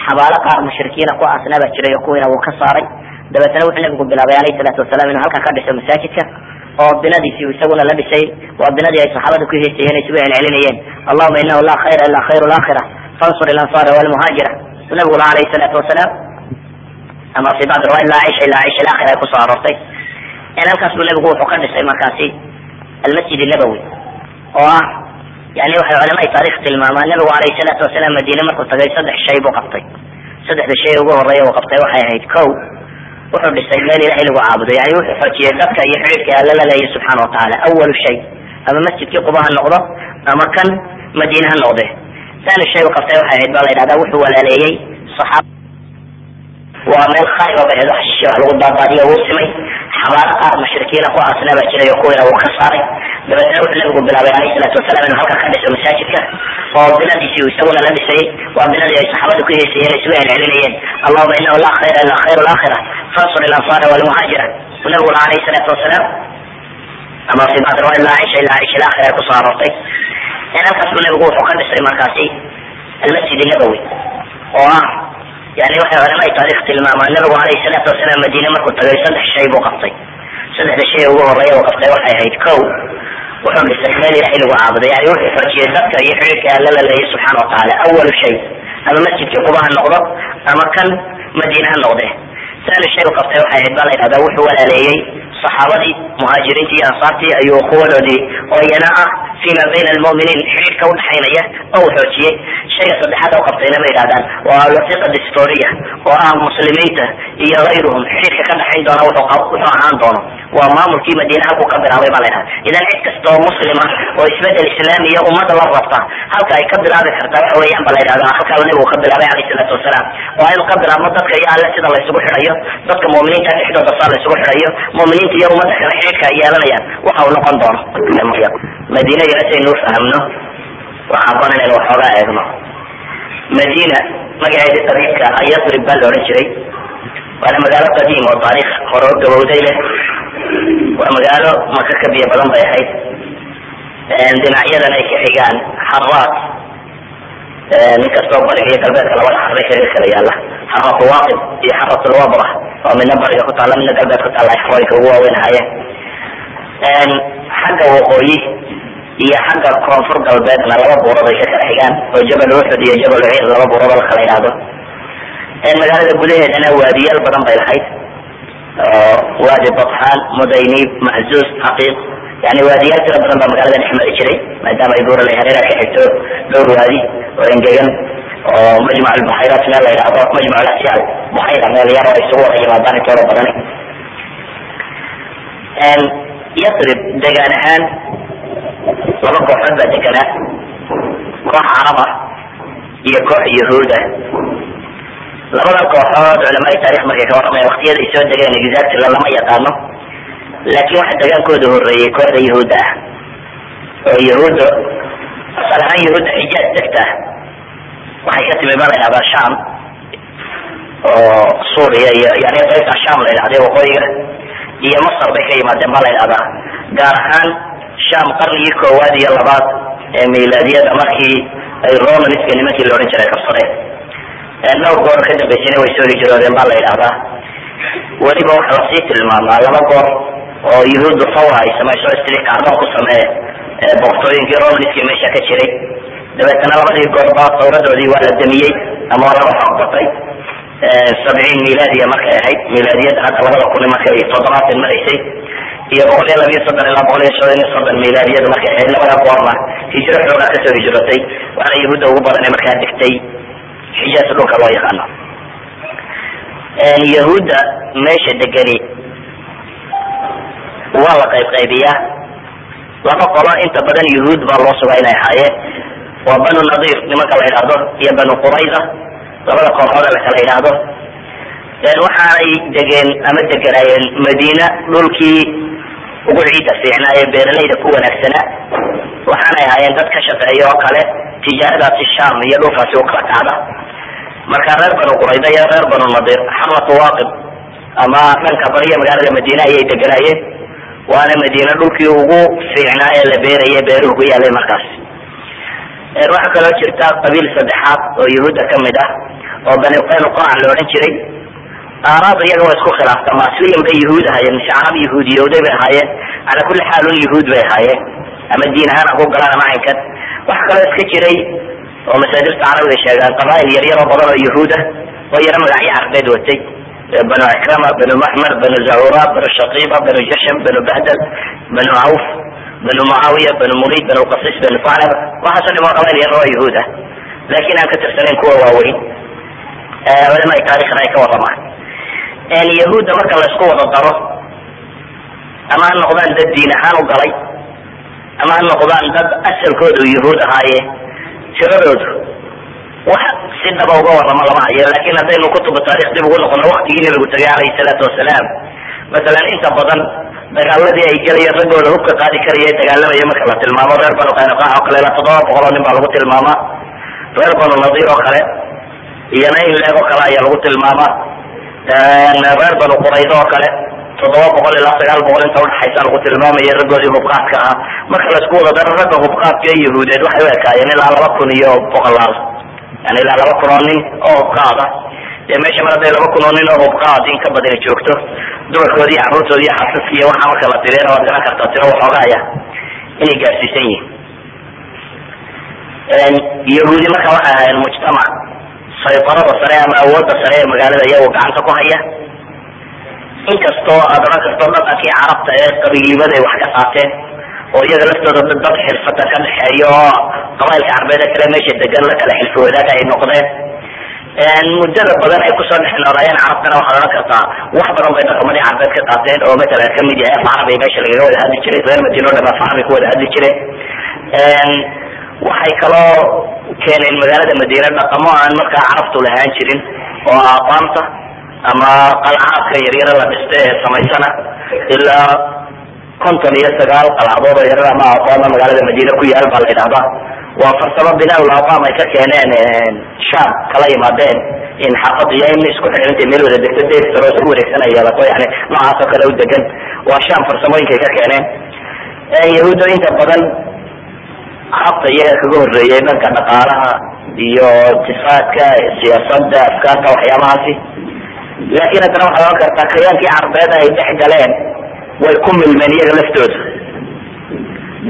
xabaalo qaar mushrikiina ku aasnaa baa jiray oo kuwiina wuu ka saaray. Dabeetana wuxuu nabigu bilaabay alayhi salaatu wasalaam inuu halkan ka dhiso masaajidka oo binadiisi isaguna la dhisay. Waa binadii ay saxaabada ku heesayeen isugu celcelinayeen allahuma inahu laa khayra ila khayru laakhira fansur ilansaara walmuhaajira nabigu laha alayhi salaatu wasalaam ama fi bacd riwaaya laa ciisha ilaa ciisha alaakhira ay ku soo aroortay. Halkaas buu nabigu wuxuu ka dhisay markaasi almasjid nabawi oo ah yani waxay culamada taarikh tilmaamaan nabigu alayhi salaatu wasalaam madiine markuu tagay saddex shay buu qabtay. Saddexda shay ugu horreeya uu qabtay waxay ahayd ko wuxuu dhisay meel ilahay lagu caabudo yani wuxuu xoojiyey dadka iyo xidhiidhka alla la leeyahy subxaana watacaala awalu shay ama masjidkii quba ha noqdo ama kan madiine ha noqde. Thani shay u qabtay waxay ahayd baa la yidhahdaa wuxuu walaaleeyey saxaaba waa meel khariba bay ahayd xashishi wax lagu daadaadiyo wuu simay xabaalo qaar mushrikiina ku aasnaa baa jiray oo kuwiina wuu ka saaray dabeetna wuxuu nabigu bilaabay alayhi salaatu wasalaam inuu halkan ka dhiso masaajidka oo binadiisi isaguna la dhisay waa binadii ay saxaabada ku heesayeen isugu celcelinayeen allahuma inahu laa khayra ila khayru laakhira fansur ilansaara walmuhaajira nabigu laha alayhi salaatu wasalaam ama fi bacd riwaaya laa cisha ilaa cisha alaakhira ay ku soo aroortay in halkaas buu nabigu wuxuu ka dhisay markaasi almasjid nabawi. Oo ah yani waxay culamada taarikh tilmaamaan. Nabigu alayhi salaatu wasalaam madiine markuu tagay saddex shay buu qabtay. Saddexda shay ugu horreeya uu qabtay waxay ahayd ko wuxuu dhisay meel ilahay lagu caabudo yani wuxuu xoojiyey dadka iyo xidhiidhka alla la leeyahy subxaana watacaala awalu shay ama masjidkii quba ha noqdo ama kan madiine ha noqde thani shay uu qabtay waxay ahayd baa la yidhahdaa wuxuu walaaleeyey saxaabadii muhaajiriintii iyo ansaartii ayuu kuwadoodii oo iyana ah fima bayna almu'miniin xidhiidhka udhexaynaya oo xoojiyey. Shayga saddexaad u qabtayna ma yidhahdaan waa alwasiqa distoria oo ah muslimiinta iyo hayruhum xidhiidhka ka dhexayn doona wuxuu ahaan doono. Waa maamulkii madiine halkuu ka bilaabay baa la yidhahda idan cid kasta oo muslima oo isbeddel islaamiya ummada la rabta halka ay ka bilaabi kartaa waxa weeyaan ba la yidhahdaa. Halkaa nabigu ka bilaabay alayhi salaatu wasalaam. Waa inuu ka bilaabmo dadka iyo alle sida laysugu xidhayo dadka mu'miniinta dhexdooda saa laysugu xidhayo mu'miniinta iyo ummadda kale yeelanayaan. Waxa uu noqon doono madiina iyo intaynu ufahmno waxaa ban inaynu waxoogaa eegno. Madiina magaceedii qadiimka ah yasrib baa la odhan jiray. Waana magaalo qadiim oo taariikh hore oo gabowday leh. Waa magaalo maka ka biyo badan bay ahayd. Dhinacyadan ay ka xigaan xaraad nin kastoo bariga iyo galbeedka labada xarbay kaga kala yaalla xaratu waaqib iyo xaratulwabra oo midna bariga ku taalla midna galbeed ku taalla ay xarooyinka ugu waaweyn ahaayeen. Xagga waqooyi iyo xagga koonfur galbeedna laba buurood ay ka kala xigaan oo jabal uxud iyo jabal uciir laba buurood la kala yidhaahdo. Magaalada gudaheedana waadiyaal badan bay lahayd oo waadi batxaan mudaynib maxzuus xaqiiq yani waadiyaal tira badan baa magaalada dhex mari jiray maadaama ay buura la hareera ka xigto dhowr waadi oo engegan oo majmac albaxayrat meel la yidhahdo majmac alasyaal baxayra meel yar oo isugu wada yimaadaan intooda badani yasrib degaan ahaan laba kooxood baa deganaa koox carab ah iyo koox yahuud ah labada kooxood culamada taarikh markay ka warramaya waktiyada ay soo degeen exactly lama yaqaano laakiin waxa degaankooda horeeyey kooxda yahuudda ah. Oo yahuudda asal ahaan yahuudda xijaaj degta waxay ka timi baa la yidhahdaa sham oo suuriya iyo yani qaybta sham la yidhahday waqooyiga. Iyo masar bay ka yimaadeen baa la yidhahdaa gaar ahaan sham qarnigii koowaad iyo labaad ee milaadiyada markii ay romanska nimankii la odhan jiray qabsadeen dhowr goor ka dambeysayna way soo hijroodeen la yidhahdaa weliba waxaa la sii tilmaamaa laba goor oo yahuuddu fawra ay samayso istiri kacdoon ku samee boqortooyinkii romanskii meesha ka jiray. Dabeetana labadii goorba sawradoodii waa la damiyey ama waa laga xoog batay sabciin miladiya markay ahayd milaadiyada hadda labada kun markay toddobaatan maraysay iyo boqol iyo labiyo soddon ilaa boqol iyo shan iyo soddon milaadiyada markay ahayd labada goorna hijro xoogaa ka soo hijrotay waxaana yahuudda ugu badan ee markaa degtay xijaas dhulka loo yaqaano. Yahuudda meesha degani waa la qayb qaybiyaa laba qolo inta badan yahuud baa loo sugaa inay ahaayeen waa banu nadiir nimanka la yidhaahdo iyo banu qurayda labada kooxooda la kala yidhaahdo. Waxaanay degeen ama deganaayeen madiina dhulkii ugu ciidda fiicnaa ee beeralayda ku wanaagsanaa waxaanay ahaayeen dad ka shaqeeya oo kale tijaaradaasi sham iyo dhulkaasi u kala kacda marka reer banu qurayda iyo reer banu nadir xamatu waaqib ama dhanka bariya magaalada madiine ayay deganaayeen waana madiine dhulkii ugu fiicnaa ee la beeraya beeruhu ku yaalay markaas. Waxaa kaloo jirta qabiil saddexaad oo yahuudda ka mid ah oo bani qaynuqaac la odhan jiray. Aaraab iyaga waa isku khilaafta masliyan bay yahuud ahaayeen mise carab yahuudiyowday bay ahaayeen cala kulli xaal un yahuud bay ahaayeen. Ama diin ahaan ha ku galaan ama caynkan waxa kaloo iska jiray oo masaajirta carabiga sheegaan qabaa'il yaryar oo badan oo yahuud ah oo yaro magacyo carbeed watay banu ikrama banu maxmer banu zacura banu shaqiba banu jasham banu bahdal banu cawf banu mucaawiya banu murid banu qasis banu faclab waxaaso dhim waa yar oo yahuud ah. Laakiin aan ka tirsanayn kuwa waaweyn culamada taarikhna ay ka waramaan yahuudda marka la isku wada daro ama ha noqdaan dad diin ahaan u galay ama ha noqdaan dad asalkoodu yahuud ahaaye tiradoodu wax si dhaba uga warama lama hayo laakiin haddaynu kutuba taarikh dib ugu noqono waktigii nabigu tagay alayhi salaatu wasalaam. Masalan inta badan dagaaladii ay galayeen raggooda hubka qaadi karaya dagaalamaya marka la tilmaamo. Reer banu qaynuqaac oo kale toddoba boqol oo nin baa lagu tilmaamaa reer banu nadiir oo kale iyona in leeg oo kale ayaa lagu tilmaamaa reer banu quraydo oo kale toddoba boqol ilaa sagaal boqol inta udhaxaysa lagu tilmaamaya raggoodii hubqaadka ahaa marka la isku wada daro ragga hubqaadka ee yahuudeed waxay u ekaayeen ilaa laba kun iyo boqolaal yani ilaa laba kun oo nin oo hubqaada dee meesha mar hadday laba kun oo nin oo hubqaad in ka badani joogto dumarkoodii carruurtoodii xasaska iyo waxaa marka la tiriyana waad garan kartaa tiro waxoogaaya inay gaarsiisan yihiin. Yahuudi marka waxay ahaayeen mujtamac saytarada sare ama awoodda sare ee magaalada iyagoo gacanta ku haya inkastoo aad odhan karto dhaqankii carabta ee qabiilnimada ay wax ka qaateen oo iyaga laftooda dad xirfada ka dhexeeya oo qabailka carbeed ee kale meesha degan la kala xilfi wadaaga ay noqdeen. Muddada badan ay ku soo dhex noolaayeen carabtana waxaad odhan kartaa wax badan bay dhaqamadii carbeed ka qaateen oo matalan ka mid yahay af carabi meesha lagaga wada hadli jiray reer madiino dham af carabi ku wada hadli jireen waxay kaloo keeneen magaalada madiine dhaqamo aan markaa carabtu lahaan jirin oo aqaamta ama qalcaadka yaryara la dhiste ee samaysana ilaa konton iyo sagaal qalcadood oo yarar ama aqaama magaalada madiine ku yaal baa la yidhahdaa waa farsamo binaaul aqaam ay ka keeneen sham kala yimaadeen in xaafad iyo in isku xidhintay meel wada degto dersaro isku wareegsanay yeelato yani noocaas oo kale u degan waa sham farsamooyinkay ka keeneen. Yahuudda inta badan carabta iyaga kaga horeeyay dhanka dhaqaalaha iyo iqtisaadka siyaasada afkaarta waxyaabahaasi laakiin haddana waxaad ohan kartaa kayaankii carbeed ay dhex galeen way ku milmeen iyaga laftooda.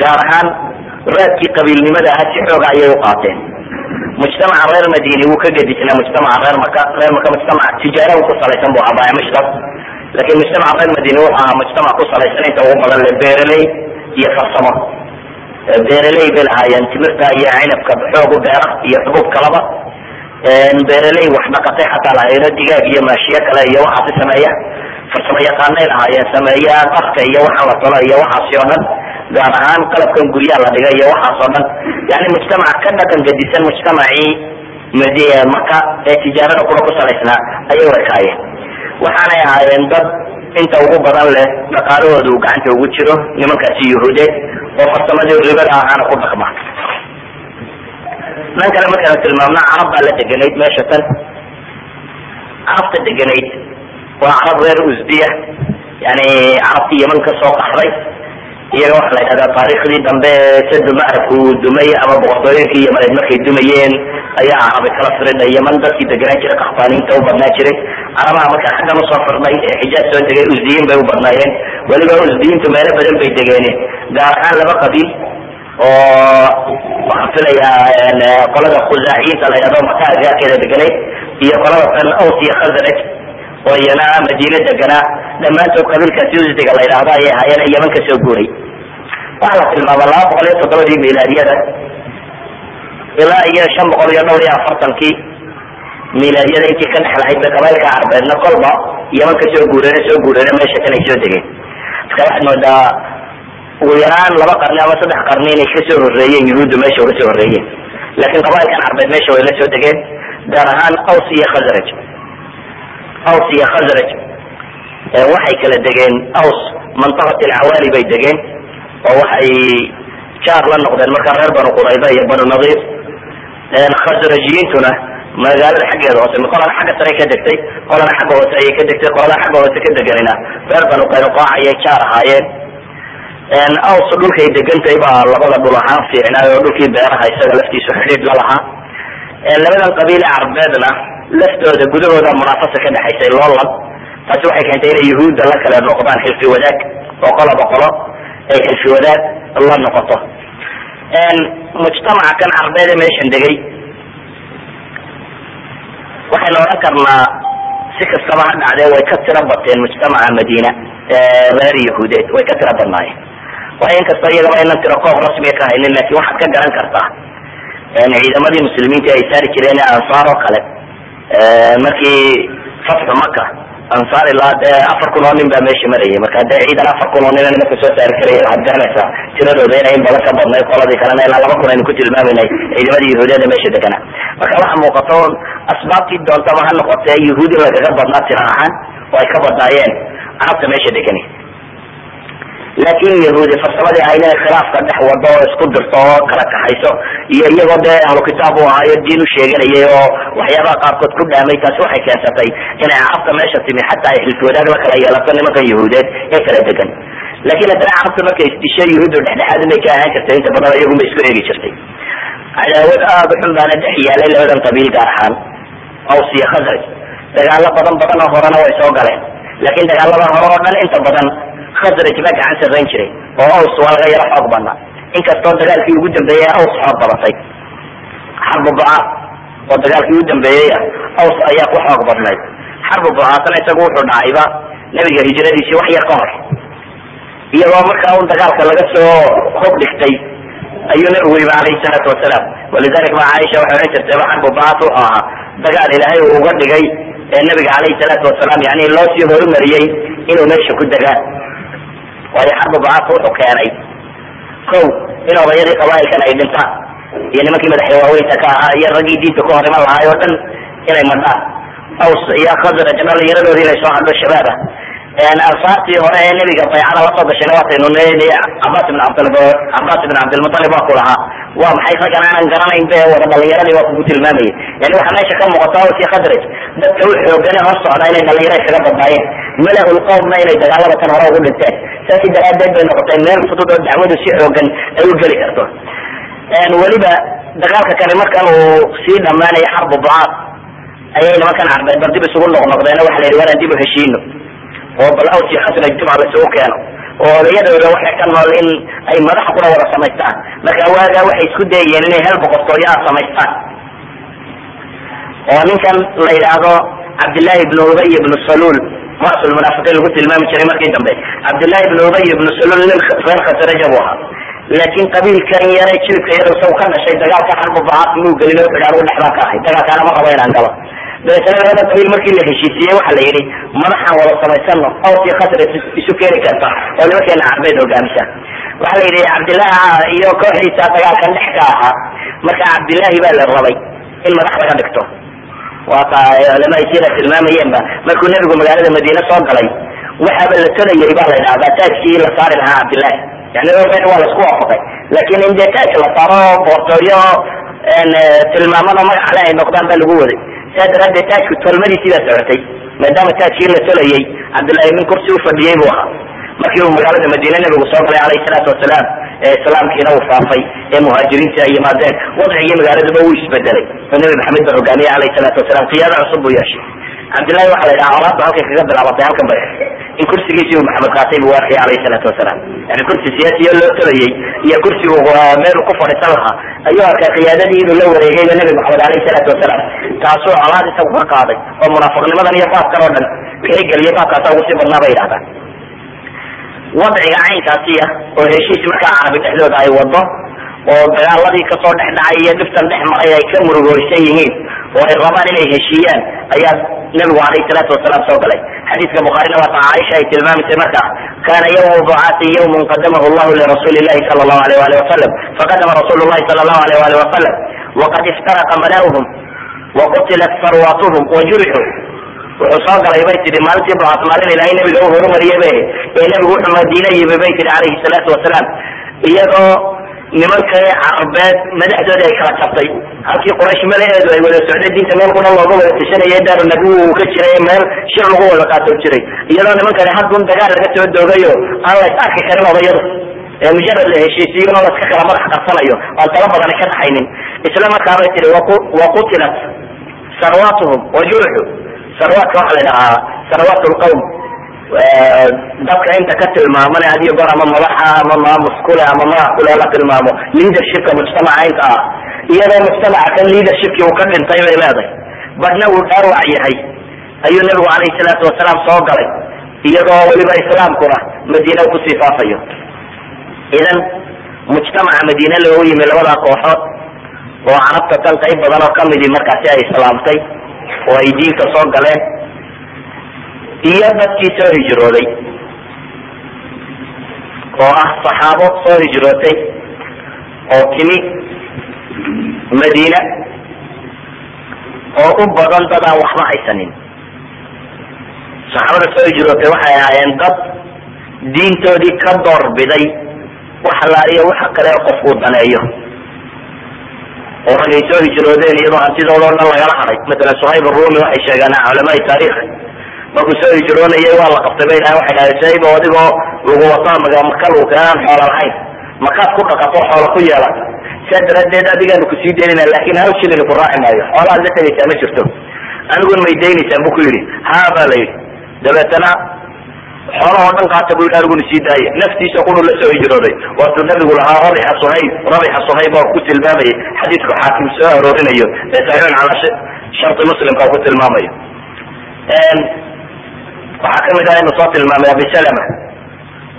Gaar ahaan raadkii qabiilnimada ahaa si xooga ayay u qaateen. Mujtamaca reer madini wuu ka gedisnaa mujtamaca reer maka reer maka mujtamac tijaara ku salaysan bu ahaa baayamishtar laakiin mujtamaca reer madini wuxuu ahaa mujtamac ku salaysan inta ugu badan le beeraley iyo farsamo. Beeraley bay lahaayeen timirta iyo cinabka xoogu beera iyo xubub kalaba. Beeraley wax dhaqatay xataa lahayno digaag iyo maashiyo kale iyo waxaasi sameeya farsamo yaqaanay lahaayeen sameeya dharka iyo waxa la tolo iyo waxaasi oo dhan gaar ahaan qalabkan guryaha la dhigay iyo waxaas oo dhan yani mujtamac ka dhaqan gadisan mujtamacii maka ee tijaarada kula ku salaysnaa ayay wakaayeen waxaanay ahaayeen dad inta ugu badan leh dhaqaalahooda uu gacanta ugu jiro nimankaasi yuhuudeed oo farsamadii ribada ahaana ku dhaqma. Dhan kale markaanu tilmaamna carab baa la deganayd meesha tan. Carabta deganayd waa carab reer usdiya yani carabtii yeman ka soo qaxday. Iyaga waxaa la yidhahdaa taariikhdii dambe sadu macrabku uu dumay ama boqortooyinkii yamaneed markay dumayeen ayaa carabi kala firidhay yeman dadkii deganaan jiray qaxbaaniinta u badnaa jiray. Carabaha markaa xaggan u soo firdhay ee xijaaj soo degay usdiyiin bay u badnaayeen. Weliba usdiyiintu meelo badan bay degeeneen gaar ahaan laba qabiil oo waxaan filayaa qolada khuzaaciyiinta la yidhahdo maka agaarkeeda deganay iyo qolada tan aws iyo khazraj oo iyana madiine deganaa dhammaantood qabiilkaasi usdiga la yidhahdo ayay ahaayeen yeman ka guuray. Waxaa la tilmaama laba boqol iyo toddobadii milaadiyada. Ilaa iyo shan boqol iyo dhowr iyo afartankii milaadiyada intii ka dhexlahayd bay qabailka carbeedna kolba yeman ka soo guureen soo guureen meesha kan ay soo degeen. Marka waxaad moodaa ugu yaraan laba qarni ama saddex qarni inay ka soo horeeyeen yuhuuddu meesha uga soo horeeyeen laakiin qabailkan carbeed meesha way la soo degeen gaar ahaan aws iyo khazraj aws iyo khazraj. Waxay kala degeen aws mantaqat alcawaali bay degeen oo waxay jaar la noqdeen markaa reer banu qurayda iyo banu nadiir khasrajiyiintuna magaalada xaggeeda hoose qolana xagga sare ka degtay qolana xagga hoose ayay ka degtay qolana xagga hoose ka deganina reer banu qaynuqaac ayay jaar ahaayeen. Aws dhulkay degantay baa labada dhul ahaan fiicnaay oo dhulkii beeraha isaga laftiisu xidhiidh la lahaa. Labadan qabiile carbeedna laftooda gudahooda munaafasa ka dhexaysay loolan. Taasi waxay keentay inay yuhuudda la kale noqdaan xilfi wadaag oo qoloba qolo ay xilfi wadaag la noqoto. Mujtamaca kan carbeed ee meeshan degay. Waxaynu odhan karnaa si kastaba ha dhacdee way ka tiro bateen mujtamaca madiina reer yahuudeed way ka tiro badnaayeen. Waayo inkastoo iyagaba aynan tiro koob rasmiga ka haynin laakin waxaad ka garan kartaa. Ciidamadii muslimiinta ay saari jireen ee ansaar oo kale markii fatxu maka ansaar ilaa afar kun oo nin baa meesha marayay. Marka dee ciidan afar kun oo nin nimanka soo saari karay waxaad garanaysaa tiradooda inay in badan ka badnay qoladii kalena ilaa laba kun aynu ku tilmaaminay ciidamadii yahuudiyada meesha deganaa marka waxa muuqato asbaabtii doontaba ha noqotee yahuud in lagaga badnaa tira ahaan oo ay ka badnaayeen carabta meesha degani laakin yahuudi farsamadii ahayd inay khilaafka dhex wado oo isku dirto oo kala kaxayso. Iyo iyagoo dee ahlu kitaab u ahaayo diin u sheeganayay oo waxyaabaha qaarkood ku dhaamay taasi waxay keensatay inay carabta meesha timi xataa ay xilfi wadaag la kala yeelato nimankan yahuudeed ee kala degan. Laakin haddana carabta markay isdishay yahuuddu dhexdhexaad inay ka ahaan jirtay inta badan iyaguma isku eegi jirtay. Cadaawad aada u xun baana dhex yaalay labadan qabiil gaar ahaan aws iyo khasraj dagaalo badan badan oo horena way soo galeen. Laakin dagaalada hore oo dhan inta badan khasraj baa gacan sarrayn jiray oo aws waa laga yaro xoog badnaa inkastoo dagaalkii ugu dambeeyey aws xoog badatay. Xarbu bucaad oo dagaalkii ugu dambeeyey aws ayaa ku xoog badnayd. Xarbu bucaadna isagu wuxuu dhacayba nebiga hijradiisii wax yar ka hor. Iyagoo markaa un dagaalka laga soo hog dhigtay ayuu nabigu yimi alayhi salaatu wasalaam walidalik ba caaisha waxay odhan jirtay ba xarbu bucaad wuxuu ahaa. Dagaal ilaahay uu uga dhigay ee nabiga alayhi salaatu wasalaam yani loo sii horumariyey inuu meesha ku degaan waayo xarbu bucaadka wuxuu keenay. Kow in odayadii qabaailkan ay dhintaan iyo nimankii madaxda waaweynta ka ahaa iyo raggii diinta ku hor lahaay oo dhan inay madhaan. Aws iyo khasraj dhalinyaradoodii inay soo hadho shabaab ah ansaartii hore ee nebiga baycada la soo gashayna waataynu neenay cabaas ibn cabdil cabaas ibn cabdilmutalib waa ku lahaa. Waa maxay raggan aanan garanayn be wada dhalinyaradii waa kugu tilmaamayay yani waxaa meesha ka muuqata aws iyo khasraj dadka u xoogane hor socda inay dhalinyaro iskaga badnaayeen mala-ul qowmna inay dagaalada tan hore ugu dhinteen. Saasi daraadeed bay noqotay meel fudud oo dacwadu si xoogan ay u geli karto. Weliba dagaalka kale markan uu sii dhamaanaya xarbu bucaad ayay nimankan carbeed bar dib isugu noqnoqdeen. Waxa la yidhi waanaan dib u heshiino oo bal aws iyo khasraj dib ha laisugu keeno. Oo odayadooda waxay ka nool in ay madaxa kuna wada samaystaan. Marka waagaa waxay isku dayayeen inay hel boqortooyo samaystaan. Oo ninkan la yidhaahdo cabdillahi ibnu ubay ibnu saluul rasul munaafiqiin lagu tilmaami jiray markii dambe. Cabdillahi ibnu ubay ibnu saluul nin reer khasraja buu ahaa. Laakiin qabiilkan yare jilibka yar isagu ka dhashay dagaalka xarbu bacaad muu gelin o xidhaan u dhexbaan ka ahay. Dagaalkaana ma rabo inaan galo dabeetana qabiil markii la heshiisiiyey waxa la yidhi madaxaan wada samaysano aws iyo khasraj isu keeni karta. Oo nimankeena carbeed hogaamisa. Waxa la yidhi cabdillahi iyo kooxdiisa dagaalkan dhex ka ahaa. Marka cabdillahi baa la rabay in madax laga dhigto. Waa ka culama sira tilmaamayeenba markuu nebigu magaalada madiine soo galay waxaaba la tolayay baa la idhahdaa taajkii la saari lahaa cabdillahi yani waa la isku waafaqay. Laakin in dee taaj la saaro boortooyo tilmaamada magac le ay noqdaan baa lagu waday saa daraadeed taajku tolmadiisii baa socotay maadaama taajkii la tolayay cabdillahi min kursi ufadhiyey buu ahaa. Markii uu magaalada madiine nabigu soo galay alayhi salaatu wasalaam ee islaamkiina uu faafay ee muhaajiriinta yimaadeen wadcigii magaaladuba wuu isbedelay. Oo nabi maxamed ba hogaamiyey alayhi salaatu wasalaam qiyaado cusub buu yeeshay. Cabdillahi waxa la yidhaha colaadba halkay kaga bilaabatay halkan bay in kursigiisii uu maxamed qaatay buu arkay alayhi salaatu wasalaam yani kursi siyaasiya loo talayay iyo kursi uu meel ku fadhiisan lahaa ayuu arkay qiyaadadii inuu la wareegayba nabi maxamed alayhi salaatu wasalaam taasuu colaad isagu ka qaaday oo munaafiqnimadan iyo baabkan oo dhan wixii geliyay baabkaasa ugu sii badnaa bay yidhahdaan wadciga caynkaasiya oo heshiis markaa carabi dhexdooda ay wado oo dagaaladii ka soo dhex dhacay iyo dhiftan dhex maray ay ka murugooysan yihiin oo ay rabaan inay heshiiyaan ayaa nabigu alayhi salaatu wasalaam soo galay. Xadiiska bukhaarina waata caaisha ay tilmaamaysay markaa kana yawmu ducaati yawmun qadamahu llahu lirasuuli llahi sala allahu alayh wali wasalam faqadama rasuulu llahi sala allahu alayh wali wasalam waqad iftaraqa mala'uhum waqutilat sarwatuhum wajurixuu wuxuu soo galay bay tihi maalintii ducaat maalin ilaahay nabiga u horumariyay ee nabigu wuxuu madiina yimi bay tihi calayhi salaatu wasalaam iyadoo nimanka carbeed madaxdooda ay kala jabtay halkii quraysh malaheedu ay wada socday diinta meel kuna looga wada tashanayay daaru nabi uu ka jiray meel shir lagu wada qaato jiray. Iyadoo nimankani haddun dagaal laga soo doogayo aan la is arki karin odayadu ee mujarad la heshiisiyo inoo laska kala madax qarsanayo aan tala badani ka dhaxaynin. Isla markaabay tihi waqutilat sarwaatuhum wajuruxu sarwaadka waxaa la dhahaa sarwaat lqawm dadka inta ka tilmaamane hadiyo goor ama madaxa ama maamus kule ama magac kule la tilmaamo. Leadershipka mujtamaca inta ah. Iyadoo mujtamaca kan leadershipkii uu ka dhintay bay leedahay. Badhna uu dhaawac yahay. Ayuu nabigu calayhi salaatu wasalaam soo galay. Iyadoo weliba islaamkuna madiina ku sii faafayo. Idan mujtamaca madiine loogu yimi labada kooxood oo carabta tan qayb badan oo kamidii markaasi ay islaamtay oo ay diinta soo galeen iyo dadkii soo hijrooday oo ah saxaabo soo hijrootay oo timi madiina oo u badan dad aan waxba haysanin. Saxaabada soo hijrootay waxay ahaayeen dad diintoodii ka doorbiday wax alaaliya waxa kale qof uu daneeyo. Oo ragay soo hijroodeen iyadoo hantidooda o dhan lagala haday masalan suhayb arumi waxay sheegaan culamaai taarikh markuu soo hijroonayay waa la qabtay bay dhahan waxay dhahay oo adigoo lagu wataa maka keenaan xoola lahayn. Makaad ku dhaqato xoola ku yeelata saa daraadeed adigaanu ku sii daynayna laakin hal shilin ku raaci maayo. Xoolahaad la tegaysaa ma jirto. Anigun may daynaysaan bu ku yidhi. Ha ba la yidhi. Dabeetana xoolahoo dhan qaata bu yidhi aniguna sii daaya. Naftiisa qunu la soo hijrooday. Waatuu nabigu lahaa rabixa suhayb rabixa suhayb oo ku tilmaamayay xadiidku xaakim soo aroorinayo ee saxiixun calaa sharti muslimka ku tilmaamayo waxaa ka mid ah inu soo tilmaamay abi salama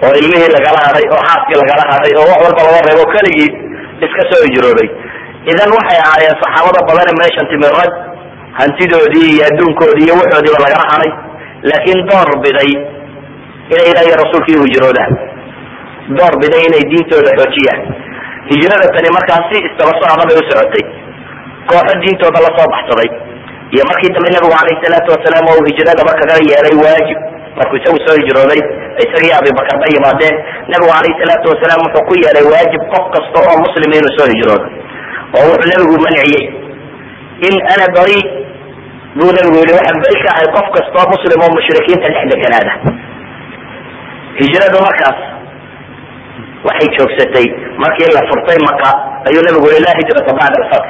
oo ilmihii lagala haday oo xaaskii lagala haday oo wax walba laga reebo keligii iska soo hijrooday idan waxay ahaayeen saxaabada badane meeshan timi rag hantidoodii iyo adduunkoodii iyo waxoodiiba lagala haday laakiin door biday inay ilaah rasuulkii hijroodaan. Door biday inay diintooda xoojiyaan. Hijrada tani markaa si istaba socda bay u socotay. Kooxo diintooda la soo baxsaday iyo markii dambe nabigu calayhi salaatu wasalaam oo uu hijradaba kaga yeelay waajib. Markuu isagu soo hijrooday isagii abibakar ba yimaadeen. Nabigu calayhi salaatu wasalaam wuxuu ku yeelay waajib qof kasta oo muslima inuu soo hijroodo. Oo wuxuu nabigu manciyey in ana bari buu nabigu yihi waxaan beri ka ahay qof kasta oo muslim oo mushrikiinta dhex deganaada hijradu markaas waxay joogsatay. Markii la furtay maka ayuu nabigu yihi laa hijrata bacda alfatx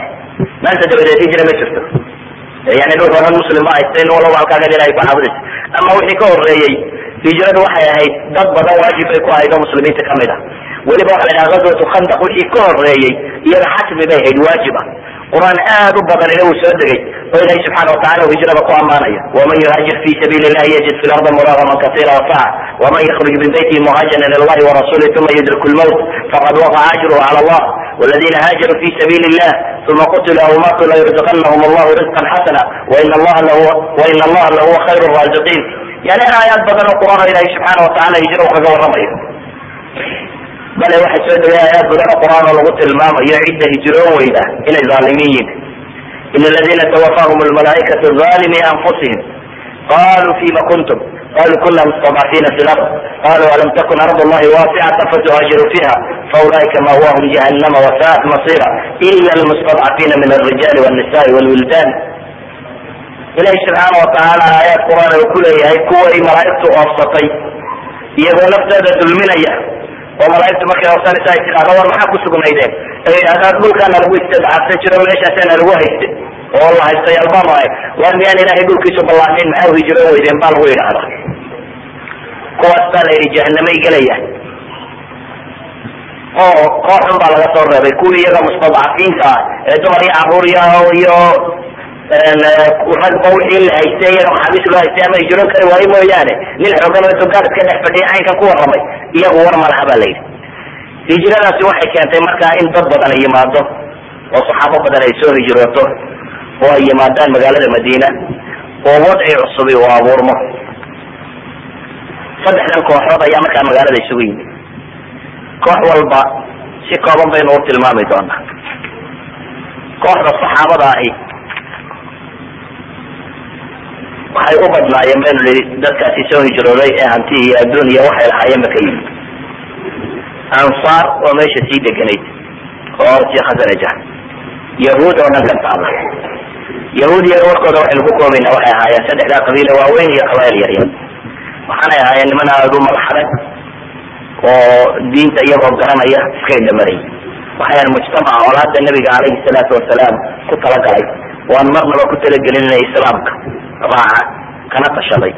maanta dabadeed hijra ma jirto yani dhulka dhan muslim ma haysten walaba halkaagan ilahay ku caabudaysa ama wixii ka horeeyey hijradu waxay ahayd dad badan waajib bay ku ahayd oo muslimiinta ka mid ah. Weliba waxa la yidhaha gazwatu khandaq wixii ka horeeyey iyada xatmi bay ahayd waajib ah qur'aan aad u badan ina uu soo degay oo ilahi subxana watacala uu hijrada ku ammaanayo. Waman yuhaajir fi sabiili llahi yajid fi lardi muragaman kasira wasaca waman yakhruj min beytihi muhaajiran ila llahi warasuli uma yudriku lmawt faqad waqaca ajruhu cala allah والذين هاجروا في سبيل الله ثم قتلوا او ماتوا ليرزقنهم الله رزقا حسنا وان الله لهو وان الله لهو خير الرازقين يعني ايات بدل القران الهي سبحانه وتعالى يجروا كذا ورميه بل waxay soo degay aayaad badan oo quraan oo lagu tilmaamayo cidda hijroon weyda inay zaalimiin yihiin in aladiina tawafahum almalaa'ikatu zaalimi anfusihim qaluu fima kuntum qaluu kuna mustadcafiina fi lard qaluu alam takun ard allahi waasicata fatuhaajiru fiha faulaika mawahum jahannama wasaat masira ila lmustadcafiina min alrijali wاnnisa'i wlwildan ilahi subxaana watacaala aayaad qur'aan uu ku leeyahay kuway malaa'igtu oofsatay iyagoo naftooda dulminaya oo malaaigtu markay oofsanaysa ay tidhahdo war maxaa ku sugnaydeen ay yidhahdaan dhulkaana lagu istidcafsan jiro meeshaasaana lagu hayste oo la haystay albaam ahay war miyaan ilahay dhulkiisu ballaanayn maxaa u hijroon weydeen baa lagu yidhahda kuwaas baa la yidhi jahanamay gelayaan oo kooxun baa laga soo reebay. Kuwii iyaga mustadcafiinta ah ee dumar iyo carruur iyo iyo ragba wixii la haystay iyaga maxaabiis loo haystay ama hijroon kari waayo mooyaane nin xoogan oo gaad iska dhex fadhiya caynkan ku warramay iyagu war malaha ba la yidhi. Hijradaasi waxay keentay markaa in dad badan ay yimaado oo saxaabo badan ay soo hijrooto oo ay yimaadaan magaalada madiina. Oo wadci cusubi uu abuurmo saddexdan kooxood ayaa markaa magaalada isugu yimid. Koox walba si kooban baynu u tilmaami doonaa. Kooxda saxaabada ahi waxay u badnaayeen baynu nihi dadkaasi soo hijrooday ee hanti iyo adduun iyo waxay lahaayeenba ka yimid. Ansaar oo meesha sii deganayd oo orsi khasanaja yahuud oo dhan ka taala yahuud iyaga warkooda waxaynu ku koobayna waxay ahaayeen saddexdaa qabiile waaweyn iyo qabail yaryar waxaanay ahaayeen niman aada u madaxadag oo diinta iyagoo garanaya iska indhamaray waxayan mujtamaca colaada nabiga calayhi salaatu wasalaam ku talagalay. Waan marnaba ku talagelin islaamka. Raaca kana tashaday.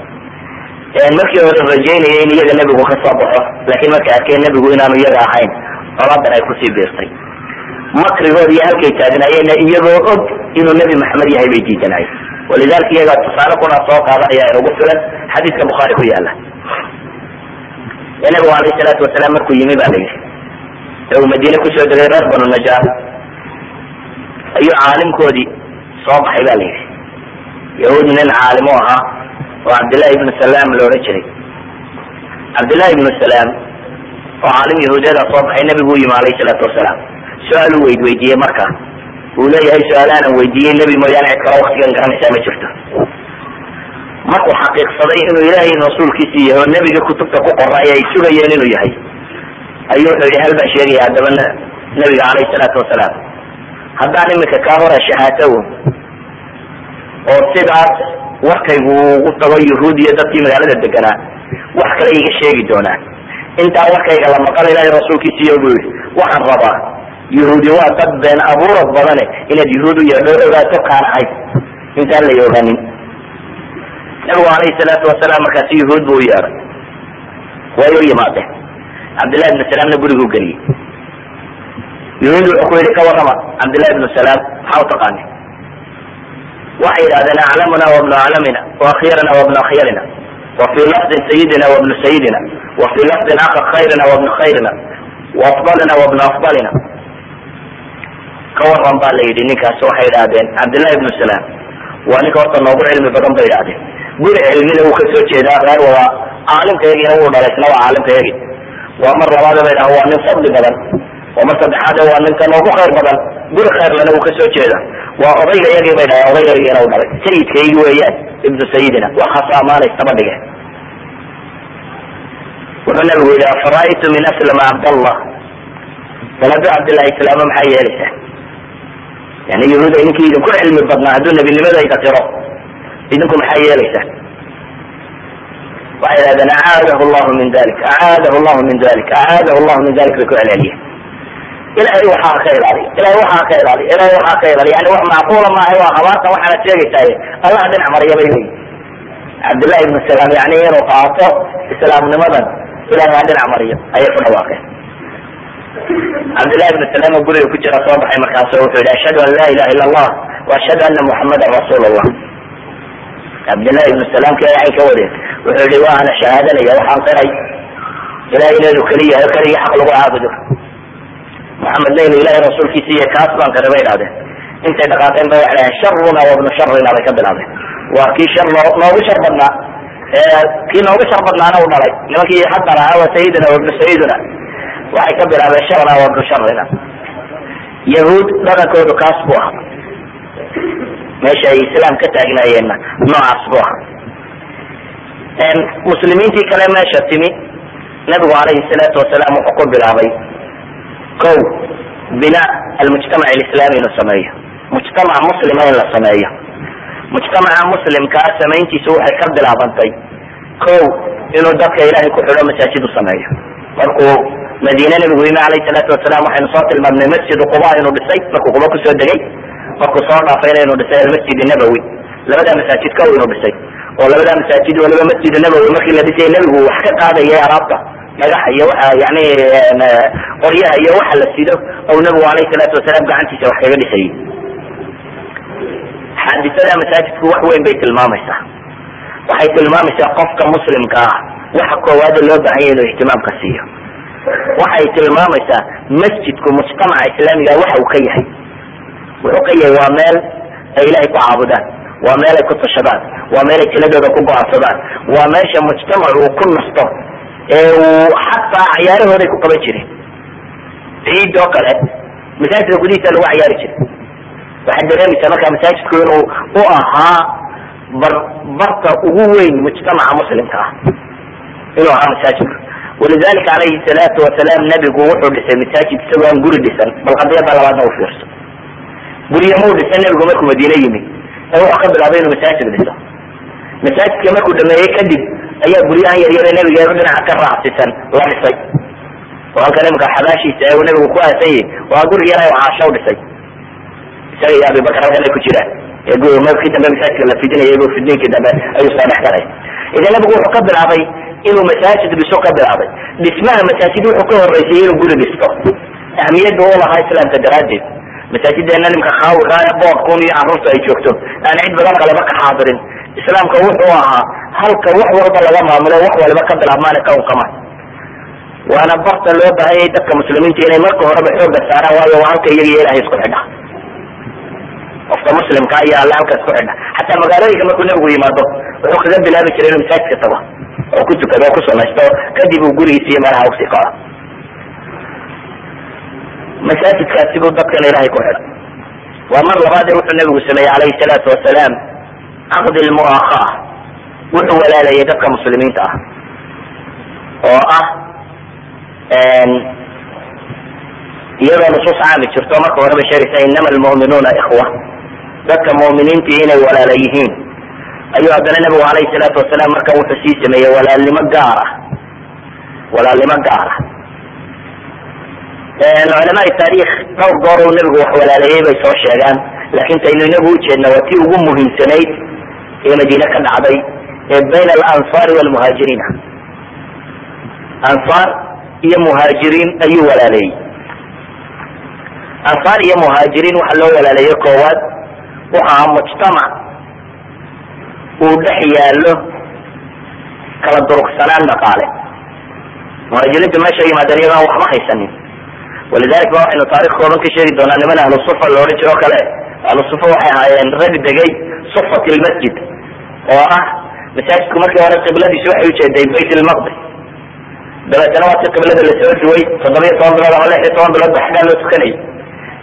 Markii hore rajaynaya in iyaga nebigu ka soo baxo laakiin markay arkeen nebigu inaanu iyaga ahayn colaadan ay ku sii biirtay. Makrigood iyo halkay taagnaayeenna iyagoo og inuu nebi maxamed yahay bay diidanaayen walidalika iyagaa tusaale kuna soo qaadanaya ee ugu filan xadiiska bukhaari ku yaalla ee nabigu alayh salaatu wasalaam markuu yimi ba la yidhi ee uu madiine ku soo degay reer banu najaar ayuu caalimkoodii soo baxay ba la yidhi yahuudi nin caalimo ahaa oo cabdillahi ibnu salaam la odhan jiray cabdillahi ibnu salaam oo caalim yahuudiyada soo baxay nebigu u yimi alayh salaatu wasalaam su'aal u weyd weydiiyey marka uu leeyahay su'aalaanan weydiiyey nebi mooyaane cid kale waktigan garanaysaa ma jirto. Markuu xaqiiqsaday inuu ilaahay rasuulkiisi yahay oo nebiga kutubta ku qoray ay sugayeen inuu yahay. Ayuu wuxuu yihi hal baan sheegaya haddaba nebiga calayhi salaatu wasalaam? Haddaan iminka kaa hora shahaato oo sidaas warkaygu ugu tago yahuud iyo dadkii magaalada deganaa wax kale iga sheegi doonaan intaa warkayga la maqal ilaahay rasuulkiisiiyo buu yihi waxaan rabaa yahuudi waa dad been abuurad badane inaad yahuud u yeedho ogaato kaan intaan la ogaanin nabigu alayhi salaatu wasalaam markaasi yahuud buu u yeedhay way u yimaadeen cabdillahi ibnu salaamna gurigu geliyey. Yahuud wuxuu ku yihi ka warrama cabdillahi ibnu salaam maxaa u taqaani waxay yidhahdeen aclamuna wabnu aclamina waakhirana wabnu akhirina wa fii lafdin sayidina wabnu sayidina wa fii lafdin akha khayrina wabnu khayrina waafdalina wabnu afdalina ka waran baa la yidhi ninkaas waxay yidhahdeen cabdillahi ibnu salaam waa ninka horta noogu cilmi badan bay yidhahdeen guri cilmina wuu ka soo jeedaa reer waa caalimkayagiina wuu dhalay isna waa caalimkayagi waa mar labaada bay dhaha waa nin fadli badan waa mar saddexaade waa ninka noogu khayr badan. Guri khayrlana wuu ka soo jeeda waa odayga yagii bay dhahay odaygayagiina u dhalay. Sayidkaygi weeyaan ibnu sayidina waa khas amaanaystaba dhige wuxuu nabigu yihi afara'aytu min aslama cabdallah hadduu cabdillahi islaamo maxaa yeelaysaa yani yahuuda ninkii idinku cilmi badnaa hadduu nebinimadayda qiro idinku maxaa yeelaysaa waxay yidhahdeen acaadahu llahu min dalik acaadahu llahu min dalik acaadahu llahu min dalik bay ku celceliye ilahay waxaa ka ilaaliya ilahay waxaa ka ilaaliya ilahay waxaa ka ilaaliya yani wax macquula maaha waa habaartan waxaanad sheegaysaaye allaha dhinac mariya bay leeyihiin cabdillahi ibnu salaam yani inuu qaato islaamnimadan ilahay ha dhinac mariyo ayay ku dhawaaqeen cabdillahi ibnu salaam oo guriga ku jira soo baxay markaasu wuxuu yihi ashhadu an laa ilaha illa allah wa ashhadu ana muxamadan rasuul allah cabdillahi ibnu salaam kii ay ka wadeen wuxuu yihi waa ana shahaadanaya waxaan qiray. Ilahay inaynu keliya o keligii xaq lagu caabudo. Muxamedna inuu ilahay rasuulkiisa iyo kaas baan qiray bay idhahdeen. Intay dhaqaaqeen bay waxay dhaheen sharuna wabnu sharina bay ka bilaabeen waa kii shar noo noogu shar badnaa kii noogu shar badnaana u dhalay. Nimankii haddana ahaa waa sayidina wabnu sayidina waxay ka bilaabeen sharna wabnu sharina yahuud dhaqankoodu kaas buu ahaa. Meesha ay islaam ka taagnaayeenna noocaas buu ahaa. Muslimiintii kale meesha timi nabigu calayhi salaatu wasalaam wuxuu ku bilaabay ko bina almujtamac alislami inuu sameeyo. Mujtamac muslima in la sameeyo. Mujtamaca muslimkaa samayntiisu waxay ka bilaabantay ko inuu dadka ilahay ku xidho masaajid u sameeyo. Markuu madiine nabigu yimi alayh salaatu wasalaam waxaynu soo tilmaamnay masjidu quba inuu dhisay. Markuu quba ku soo degay markuu soo dhaafayna inuu dhisay almasjid nabowi labadaa masaajid kow inuu dhisay. Oo labadaa masaajid waliba masjid nabowi markii la dhisay nebigu wax ka qaadayay alaabta dhagaxa iyo waxa yani qoryaha iyo waxa la sido ou nabigu alayh salaatu wasalaam gacantiisa wax kaga dhisayay xaadisada masaajidku wax weyn bay tilmaamaysaa. Waxay tilmaamaysaa qofka muslimka ah. Waxa koowaada loo baahan yahy inuu ihtimaamka siiyo waxay tilmaamaysaa masjidku mujtamaca islaamiga waxa uu ka yahay. Wuxuu ka yahay waa meel ay ilahay ku caabudaan waa meel ay ku tashadaan waa meel ay tiladooda ku go'aansadaan waa meesha mujtamac uu ku nasto ee uu xataa cayaarahooday ku qaban jireen ciid oo kale masaajidka gudihiisa lagu cayaari jiray. Waxaad dareemaysaa markaa masaajidku inuu u ahaa bar barta ugu weyn mujtamaca muslimka ah inuu ahaa masaajidku walidalika calayhi salaatu wasalaam nabigu wuxuu dhisay masaajid isagoo aan guri dhisan bal qadiyada labaadna u fiirso guryo mau dhisan nabigu markuu madiine yimi ee wuxuu ka bilaabay inuu masaajid dhiso masaajidka markuu dhameeyey kadib ayaa guryahan yaryare nabiga dhinaca ka raacsisan la dhisay oo halka nimanka xabaashiisa ee uu nabigu ku aasan yahay waa guri yar u dhisay isaga iyo abibakar halkan ay ku jiraan markii dambe masaajidka la fidinayay bu fidniinkii dambe ayuu soo dhex galay idan nabigu wuxuu ka bilaabay inuu masaajid dhiso ka bilaabay dhismaha masaajid wuxuu ka horeysay inuu guri dhisto ahmiyadda lahaa islaamka daraaddeed masaajideena nimka khaawiga ee boodkun iyo carruurta ay joogto aan cid badan kaleba ka xaadirin islaamka wuxuu ahaa halka wax walba laga maamulo wax waliba ka bilaabmaana ka unkamaan waana barta loo baahanyay dadka muslimiinta inay marka horeba xooga saaraan waayo waa halka iyaga iyo ilahay isku xidha qofka muslimka iyo alle halka isku xidha xataa magaalooyinka markuu nabigu yimaado wuxuu kaga bilaabi jiray inuu masaajidka tago oo ku tukado oo ku samaysto kadib uu gurigiisa iyo meelaha u sii kaco masaajidkaasi buu dadkan ilahay ku xidha waa mar labaadee wuxuu nabigu sameeyey calayhi salaatu wasalaam caqdi lmu'akha wuxuu walaalayay dadka muslimiinta ah oo ah iyadoo nusuus caami jirto. Marka horeba sheegaysa inama almu'minuuna ikhwa dadka mu'miniintii inay walaala yihiin ayuu haddana nabigu alayhi salaatu wasalaam marka wuxuu sii sameeyey walaalnimo gaar ah. Walaalnimo gaar ah. Culamaai taarikh dhowr goor uu nabigu wax walaaleeyey bay soo sheegaan. Laakin taynu inagu ujeedna waa tii ugu muhiimsanayd ee madiine ka dhacday ee bayna alansaari walmuhaajiriina ansaar iyo muhaajiriin ayuu walaaleeyey. Ansaar iyo muhaajiriin waxa loo walaaleeyey koowaad wuxu ahaa mujtamac uu dhex yaallo kala durugsanaan dhaqaale. Muhaajiriintu meesha yimaadeen iyagoo aan waxba haysanin. Walidalik ba waxaynu taarikh kooban ka sheegi doonaa niman ahlu sufa la odhan jiro kale. Ahlu sufa waxay ahaayeen rag degay sufat lmasjid oo ah masaajidku markii hore qibladiisu waxay ujeeday bayt lmaqdis dabeetana waa qiblada la soo duway toddobiyo toban bilood ama lix iyo toban bilood ba xaggaa loo tukanayay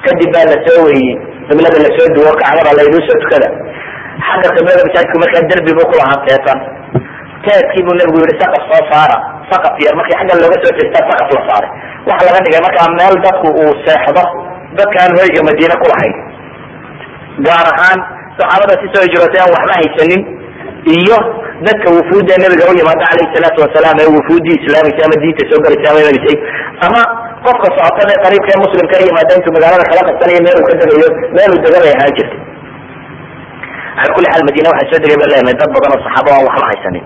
kadib baa la soo weyey qiblada la soo duwo kacbada layduu soo tukada. Xagga qiblada masaajidku markaa derbi buu kulahaa teetan teedkii buu nabigu yihi saqaf soo saara. Saqaf yar markii xagga looga soo jeestaa saqaf la saaray. Waxa laga dhigay markaa meel dadku uu seexdo dadka aan hoyga madiine ku lahayn. Gaar ahaan saxaabada si soo hijrootay aan waxba haysanin iyo dadka wufuudda nabiga u yimaada calayhi salaatu wasalaam ee wufuuddii islaamaysa ama diinta soo galaysa ama imanisay ama qofka socotada ee qariibka ee muslimka yimaada intuu magaalada kala qabsanayo meel uu ka degayo meel uu dega bay ahaan jirtay. Ala kulli xaal madiine waxaa soo degay ba leenahay dad badan oo saxaaba aan waxba haysanin.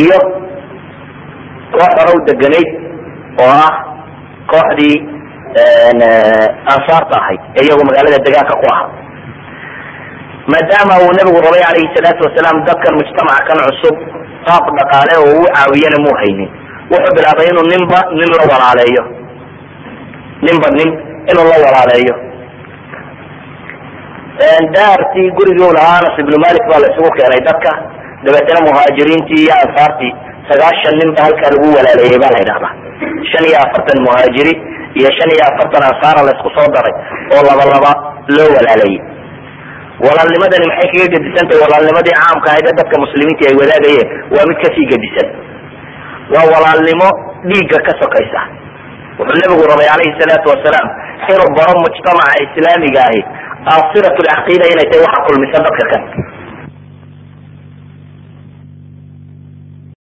Iyo koox hore u deganayd oo ah kooxdii ansaarta ahayd ee iyagu magaalada degaanka ku ahaa. Maadaama uu nabigu rabay calayhi salaatu wasalaam dadkan mujtamaca kan cusub qaab dhaqaale oo u caawiyana muu haynin wuxuu bilaabay inuu ninba nin la walaaleeyo. Ninba nin inuu la walaaleeyo. Daartii gurigii lahaa anas ibnu malik baa la isugu keenay dadka. Dabeetana muhaajiriintii iyo ansaartii sagaashan nin ba halkaa lagu walaaleeyey baa la yidhahdaa shan iyo afartan muhaajiri iyo shan iyo afartan ansaara la isku soo daray oo laba laba loo walaaleeyey walaalnimadani maxay kaga gedisantahay walaalnimadii caamka ahayd dadka muslimiinta ay wadaagayeen waa mid ka sii gedisan waa walaalnimo dhiigga ka sokaysa. Wuxuu nabigu rabay calayhi salaatu wasalaam inuu baro mujtamaca islaamiga ahi. Asirat lcaqiida inay tahay waxa kulmisa dadka kan